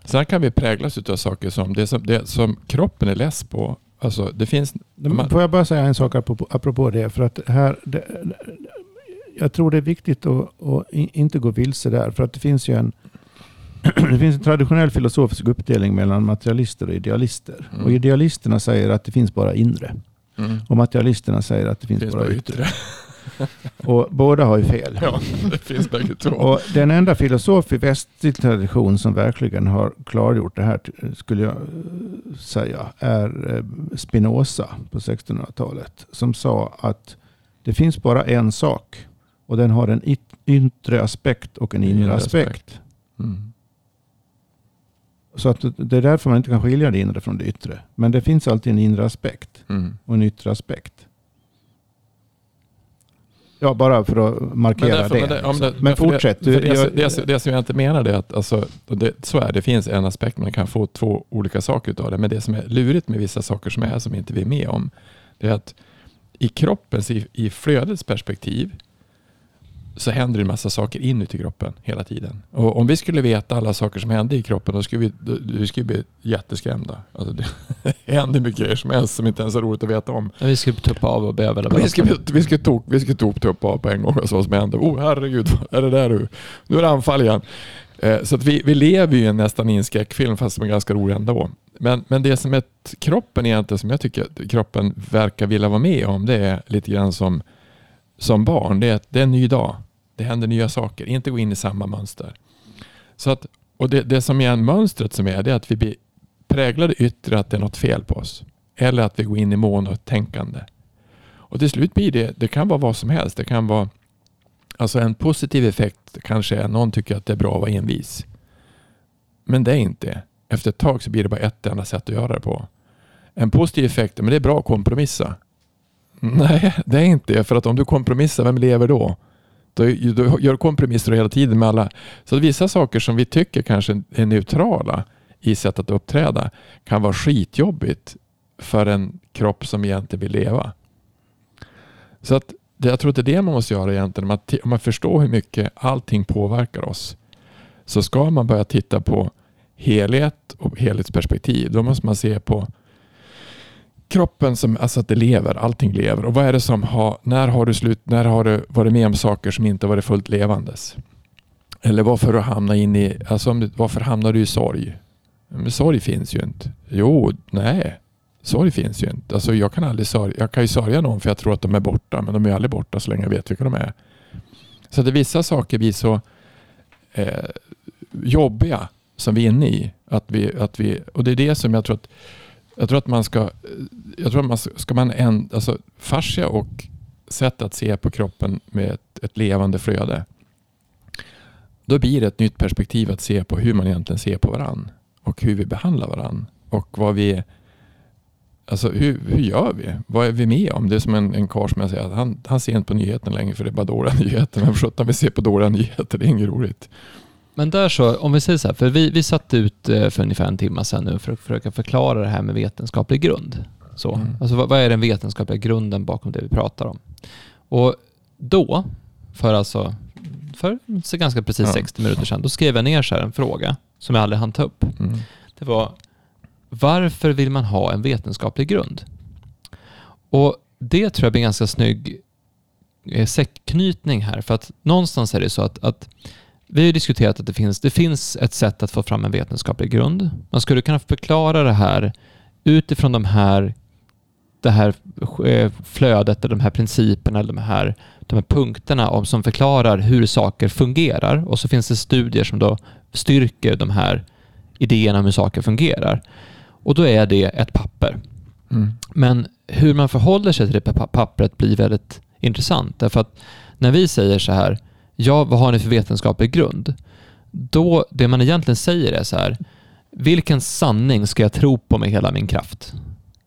Sen kan vi präglas av saker som det, som det som kroppen är less på. Alltså det finns... Man- Får jag bara säga en sak apropå, apropå det? För att här, det, jag tror det är viktigt att, att inte gå vilse där. För att det finns ju en, det finns en traditionell filosofisk uppdelning mellan materialister och idealister. Mm. Och idealisterna säger att det finns bara inre. Mm. Och materialisterna säger att det finns, finns bara bara yttre. Och båda har ju fel. Ja, det finns bägge två. Och den enda filosof i västlig tradition som verkligen har klargjort det här, skulle jag eh, säga, är eh, Spinoza på 1600-talet. Som sa att det finns bara en sak och den har en yttre aspekt och en inre Inre aspekt. aspekt. Mm. Så att det är därför man inte kan skilja det inre från det yttre. Men det finns alltid en inre aspekt Mm. och en yttre aspekt. Ja, bara för att markera därför- det. men det- liksom. om det- Men det- fortsätt. för Du, det, jag- det, det, det som jag inte menar är att alltså, det, så är det, finns en aspekt, man kan få två olika saker av det. Men det som är lurigt med vissa saker som är som inte vi är med om, det är att i kroppens, i, i flödets perspektiv, så händer det en massa saker inuti kroppen hela tiden. Och om vi skulle veta alla saker som händer i kroppen, då skulle vi, då, vi skulle bli jätteskrämda. Alltså det händer mycket grejer som helst som inte ens är roligt att veta om. Vi ska tuppa av och eller Vi ska, vi ska, tok, vi ska tok upp av på en gång och så vad som händer. Oh herregud, är det där nu? Nu är det anfall igen. Eh, så att vi, vi lever ju nästan i en skräckfilm fast som är ganska rolig ändå. Men, men det som är t- kroppen egentligen som jag tycker att kroppen verkar vilja vara med om det är lite grann som, som barn. Det är, att det är en ny dag. Det händer nya saker. Inte gå in i samma mönster. Så att, och det, det som är mönstret som är det är att vi blir präglade yttre att det är något fel på oss. Eller att vi går in i monotänkande. Och till slut blir det, det kan vara vad som helst. Det kan vara alltså en positiv effekt kanske är någon tycker att det är bra att vara envis. Men det är inte det. Efter ett tag så blir det bara ett enda sätt att göra det på. En positiv effekt, men det är bra att kompromissa. Nej, det är inte det. För att om du kompromissar, vem lever då? Då, då gör kompromisser hela tiden med alla. Så att vissa saker som vi tycker kanske är neutrala i sätt att uppträda kan vara skitjobbigt för en kropp som egentligen vill leva. Så att det, jag tror att det är det man måste göra egentligen. Om man, om man förstår hur mycket allting påverkar oss. Så ska man börja titta på helhet och helhetsperspektiv, då måste man se på kroppen som, alltså att det lever, allting lever. Och vad är det som har, när har du slut, när har du varit med om saker som inte varit fullt levandes? Eller varför hamna in i, alltså varför hamnar du i sorg? Men sorg finns ju inte. Jo, nej. Sorg finns ju inte. Alltså jag kan aldrig sörja. Jag kan ju sörja någon för jag tror att de är borta, men de är aldrig borta så länge jag vet vilka de är. Så att vissa saker blir så eh, jobbiga som vi är inne i. Att vi, att vi, och det är det som jag tror att jag tror att man ska, jag tror att man ska man en, alltså fascia och sätt att se på kroppen med ett, ett levande flöde. Då blir det ett nytt perspektiv att se på hur man egentligen ser på varann och hur vi behandlar varann och vad vi Alltså hur, hur gör vi? Vad är vi med om? Det är som en, en karl som jag säger, han, han ser inte på nyheterna längre för det är bara dåliga nyheter. Men sjutton vi ser på dåliga nyheter, det är inget roligt. Men där så, om vi säger så här, för vi, vi satt ut eh, för ungefär en timme sedan nu för att försöka förklara det här med vetenskaplig grund. Så, mm. Alltså vad, vad, är den vetenskapliga grunden bakom det vi pratar om? Och då, för alltså, för så ganska precis ja. 60 minuter sedan, då skrev jag ner så en fråga som jag aldrig hann ta upp. Mm. Det var, varför vill man ha en vetenskaplig grund? Och det tror jag blir en ganska snygg eh, säckknytning här, för att någonstans är det så att, att vi har diskuterat att det finns, det finns ett sätt att få fram en vetenskaplig grund. Man skulle kunna förklara det här utifrån de här, det här eh, flödet, de här principerna, eller de här, de här punkterna om, som förklarar hur saker fungerar. Och så finns det studier som då styrker de här idéerna om hur saker fungerar. Och då är det ett papper. Mm. Men hur man förhåller sig till det pappret blir väldigt intressant. Därför att när vi säger så här, ja, vad har ni för vetenskaplig grund? Då, det man egentligen säger är så här, vilken sanning ska jag tro på med hela min kraft?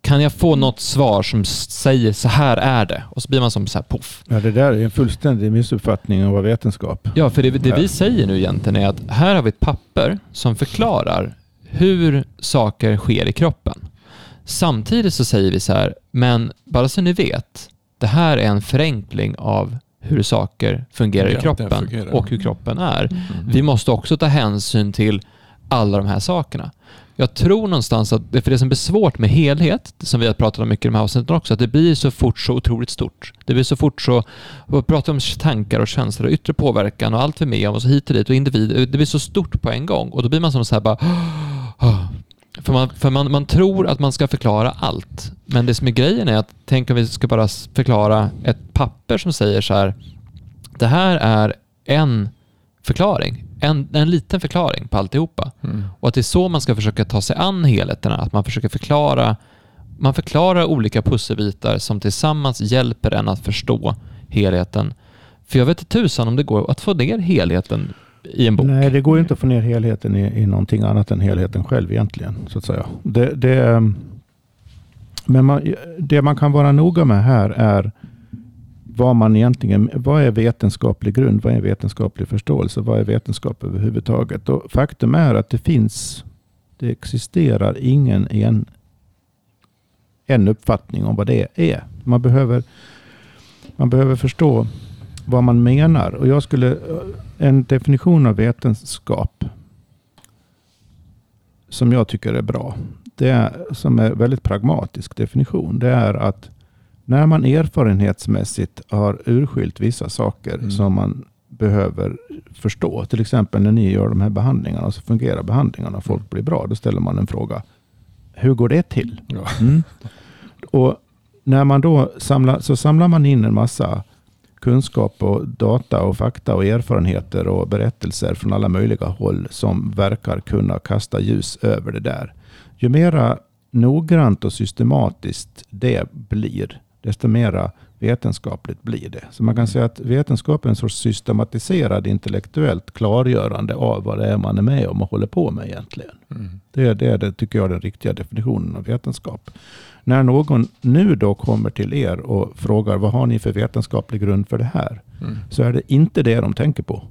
Kan jag få något svar som säger så här är det? Och så blir man som så här poff. Ja, det där är en fullständig missuppfattning av vad vetenskap Ja, för det, det vi säger nu egentligen är att här har vi ett papper som förklarar hur saker sker i kroppen. Samtidigt så säger vi så här, men bara så ni vet, det här är en förenkling av hur saker fungerar i kroppen fungerar. och hur kroppen är. Mm. Vi måste också ta hänsyn till alla de här sakerna. Jag tror någonstans att, för det som blir svårt med helhet, som vi har pratat om mycket i de här avsnitten också, att det blir så fort så otroligt stort. Det blir så fort så, vi pratar om tankar och känslor och yttre påverkan och allt vi är med om och så hit och dit och individ, det blir så stort på en gång och då blir man som så här bara för, man, för man, man tror att man ska förklara allt. Men det som är grejen är att tänk om vi ska bara förklara ett papper som säger så här. Det här är en förklaring. En, en liten förklaring på alltihopa. Mm. Och att det är så man ska försöka ta sig an helheterna. Att man försöker förklara man förklarar olika pusselbitar som tillsammans hjälper en att förstå helheten. För jag vet inte tusan om det går att få ner helheten i en bok. Nej, det går inte att få ner helheten i, i någonting annat än helheten själv egentligen. Så att säga. Det, det, ehm, men man, det man kan vara noga med här är vad man egentligen, vad är vetenskaplig grund? Vad är vetenskaplig förståelse? Vad är vetenskap överhuvudtaget? Och faktum är att det finns, det existerar ingen en, en uppfattning om vad det är. Man behöver, man behöver förstå vad man menar. Och jag skulle, en definition av vetenskap som jag tycker är bra, det är, som är väldigt pragmatisk definition, det är att när man erfarenhetsmässigt har urskilt vissa saker mm. som man behöver förstå. Till exempel när ni gör de här behandlingarna så fungerar behandlingarna och folk mm. blir bra. Då ställer man en fråga. Hur går det till? Ja. Mm. Och när man då samlar, så samlar man in en massa kunskap och data och fakta och erfarenheter och berättelser från alla möjliga håll som verkar kunna kasta ljus över det där. Ju mera noggrant och systematiskt det blir, desto mera vetenskapligt blir det. Så man kan säga att vetenskap är en sorts systematiserad intellektuellt klargörande av vad det är man är med om och håller på med egentligen. Mm. Det, är, det är det, tycker jag, den riktiga definitionen av vetenskap. När någon nu då kommer till er och frågar vad har ni för vetenskaplig grund för det här? Mm. Så är det inte det de tänker på.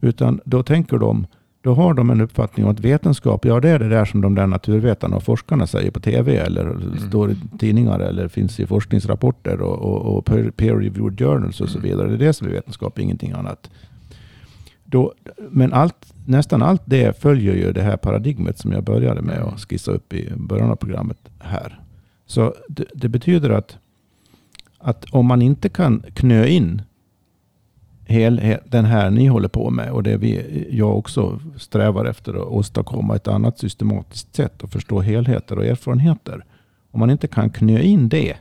Utan då tänker de, då har de en uppfattning om att vetenskap, ja det är det där som de där naturvetarna och forskarna säger på tv eller mm. står i tidningar eller finns i forskningsrapporter och, och, och peer-reviewed journals och så mm. vidare. Det är det som är vetenskap, ingenting annat Då, men allt, nästan allt det följer ju det här paradigmet som jag började med att skissa upp i början av programmet här. Så det, det betyder att, att om man inte kan knö in hel, den här ni håller på med och det vi, jag också strävar efter att åstadkomma ett annat systematiskt sätt att förstå helheter och erfarenheter. Om man inte kan knö in det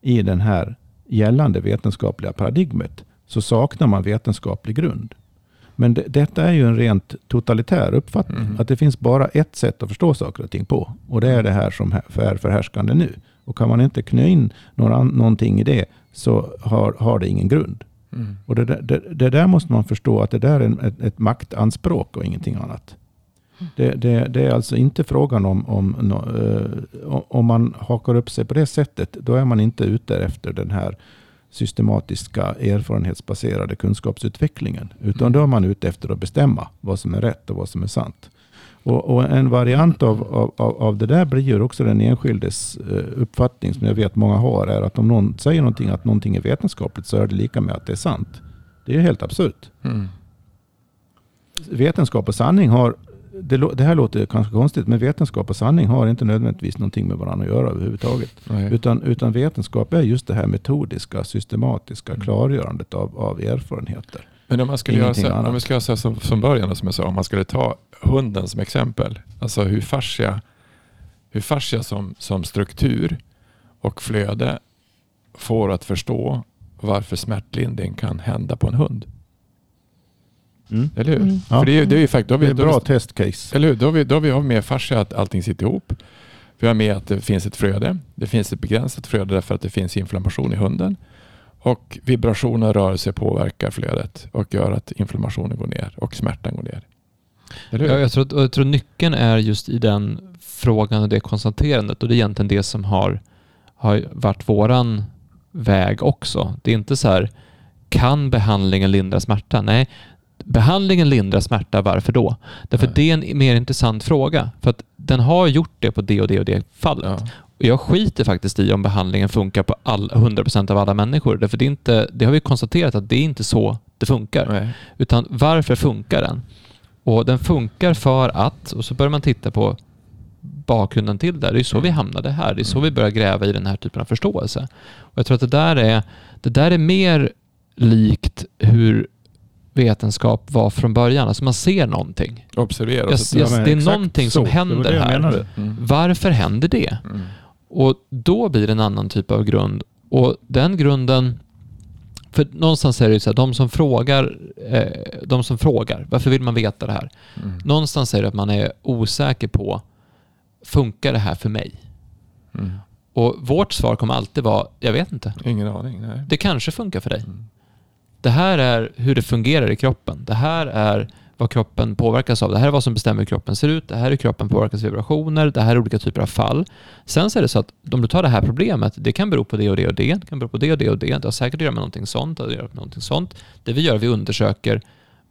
i den här gällande vetenskapliga paradigmet så saknar man vetenskaplig grund. Men det, detta är ju en rent totalitär uppfattning. Mm. Att det finns bara ett sätt att förstå saker och ting på. Och det är det här som är förhärskande nu. Och kan man inte knö in några, någonting i det så har, har det ingen grund. Mm. Och det, det, det, där måste man förstå att det där är ett, ett maktanspråk och ingenting annat. Det, det, det, är alltså inte frågan om, om, uh, om man hakar upp sig på det sättet. Då är man inte ute efter den här systematiska erfarenhetsbaserade kunskapsutvecklingen. Utan då är man ute efter att bestämma vad som är rätt och vad som är sant. Och, och en variant av, av, av det där blir ju också den enskildes uh, uppfattning som jag vet många har. är att om någon säger någonting att någonting är vetenskapligt så är det lika med att det är sant. Det är helt absurt. Mm. Vetenskap och sanning har det, det, här låter kanske konstigt, men vetenskap och sanning har inte nödvändigtvis någonting med varandra att göra överhuvudtaget. Utan, utan vetenskap är just det här metodiska, systematiska mm. klargörandet av, av erfarenheter. Men om man skulle göra så, om vi ska göra så som, som början, som jag sa, om man skulle ta hunden som exempel. Alltså hur fascia, hur fascia som, som struktur och flöde får att förstå varför smärtlindring kan hända på en hund. Mm. Eller hur? Mm. För det, är, det är ju fakt, då har vi, det är bra testcase. Eller hur? Då har vi, då har vi med fascia att allting sitter ihop. Vi har med att det finns ett flöde. Det finns ett begränsat flöde därför att det finns inflammation i hunden. Och vibration och rörelse påverkar flödet och gör att inflammationen går ner och smärtan går ner. Eller hur? Ja, jag, tror, jag tror nyckeln är just i den frågan och det konstaterandet och det är egentligen det som har, har varit våran väg också. Det är inte så här, kan behandlingen lindra smärta? Nej, behandlingen lindrar smärta, varför då? Därför Nej. det är en mer intressant fråga. För att den har gjort det på det och det och det fallet. Ja. Och jag skiter faktiskt i om behandlingen funkar på all, 100% av alla människor. Därför det, är inte, det har vi konstaterat att det är inte så det funkar. Nej. Utan varför funkar den? Och den funkar för att, och så börjar man titta på bakgrunden till det. Det är så mm. vi hamnade här. Det är så mm. vi börjar gräva i den här typen av förståelse. Och Jag tror att det där är, det där är mer likt hur vetenskap var från början. Alltså man ser någonting. Observera. Yes, yes, det är någonting som så. händer här. Mm. Varför händer det? Mm. Och då blir det en annan typ av grund. Och den grunden, för någonstans är det så här, de som frågar, eh, de som frågar, varför vill man veta det här? Mm. Någonstans är det att man är osäker på, funkar det här för mig? Mm. Och vårt svar kommer alltid vara, jag vet inte. Ingen aning. Nej. Det kanske funkar för dig. Mm. Det här är hur det fungerar i kroppen. Det här är vad kroppen påverkas av. Det här är vad som bestämmer hur kroppen ser ut. Det här är hur kroppen påverkas av vibrationer. Det här är olika typer av fall. Sen så är det så att om du tar det här problemet, det kan bero på det och det och det. Det kan bero på det och det och det. Det har säkert att göra med någonting sånt. Det, med någonting sånt. det vi gör, vi undersöker,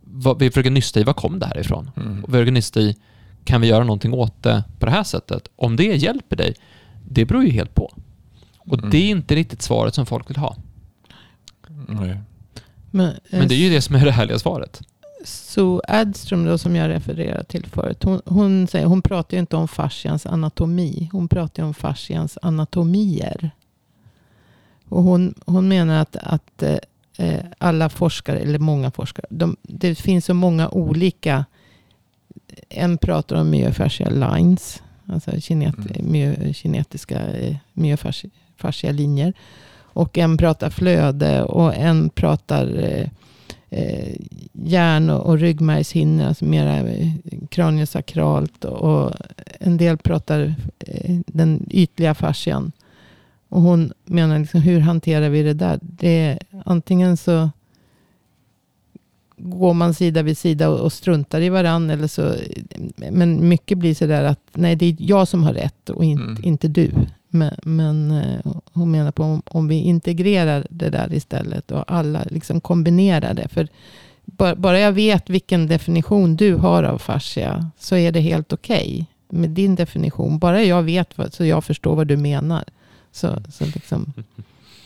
vad, vi försöker nysta i vad kom det här ifrån? Mm. Och vi försöker nysta i, kan vi göra någonting åt det på det här sättet? Om det hjälper dig, det beror ju helt på. Och mm. det är inte riktigt svaret som folk vill ha. Nej. Men, Men det är ju det som är det härliga svaret. Så Adström då, som jag refererade till förut, hon, hon, säger, hon pratar ju inte om fascians anatomi. Hon pratar om fascians anatomier. Och hon, hon menar att, att eh, alla forskare, eller många forskare, de, det finns så många olika. En pratar om myofascial lines, alltså kinet, mm. my, kinetiska eh, myofascial linjer. Och en pratar flöde och en pratar eh, eh, hjärn och, och ryggmärgshinnor, alltså mera eh, kraniosakralt. Och en del pratar eh, den ytliga fascian. Och hon menar, liksom, hur hanterar vi det där? Det antingen så går man sida vid sida och, och struntar i varandra. Eller så, men mycket blir sådär att nej, det är jag som har rätt och inte, mm. inte du. Men, men eh, hon menar på om, om vi integrerar det där istället och alla liksom kombinerar det. För bara, bara jag vet vilken definition du har av fascia så är det helt okej okay med din definition. Bara jag vet vad, så jag förstår vad du menar. Så, så liksom.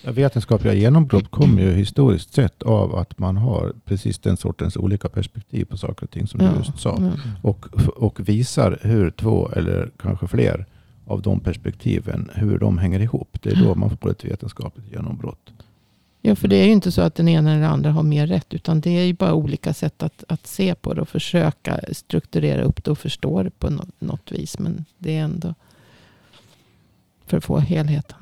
Ja, vetenskapliga genombrott kommer ju historiskt sett av att man har precis den sortens olika perspektiv på saker och ting som du just sa. ja. Och, och visar hur två eller kanske fler av de perspektiven, hur de hänger ihop. Det är då man får ett vetenskapligt genombrott. Ja, för det är ju inte så att den ena eller den andra har mer rätt. Utan det är ju bara olika sätt att, att se på det och försöka strukturera upp det och förstå det på något, något vis. Men det är ändå för att få helheten.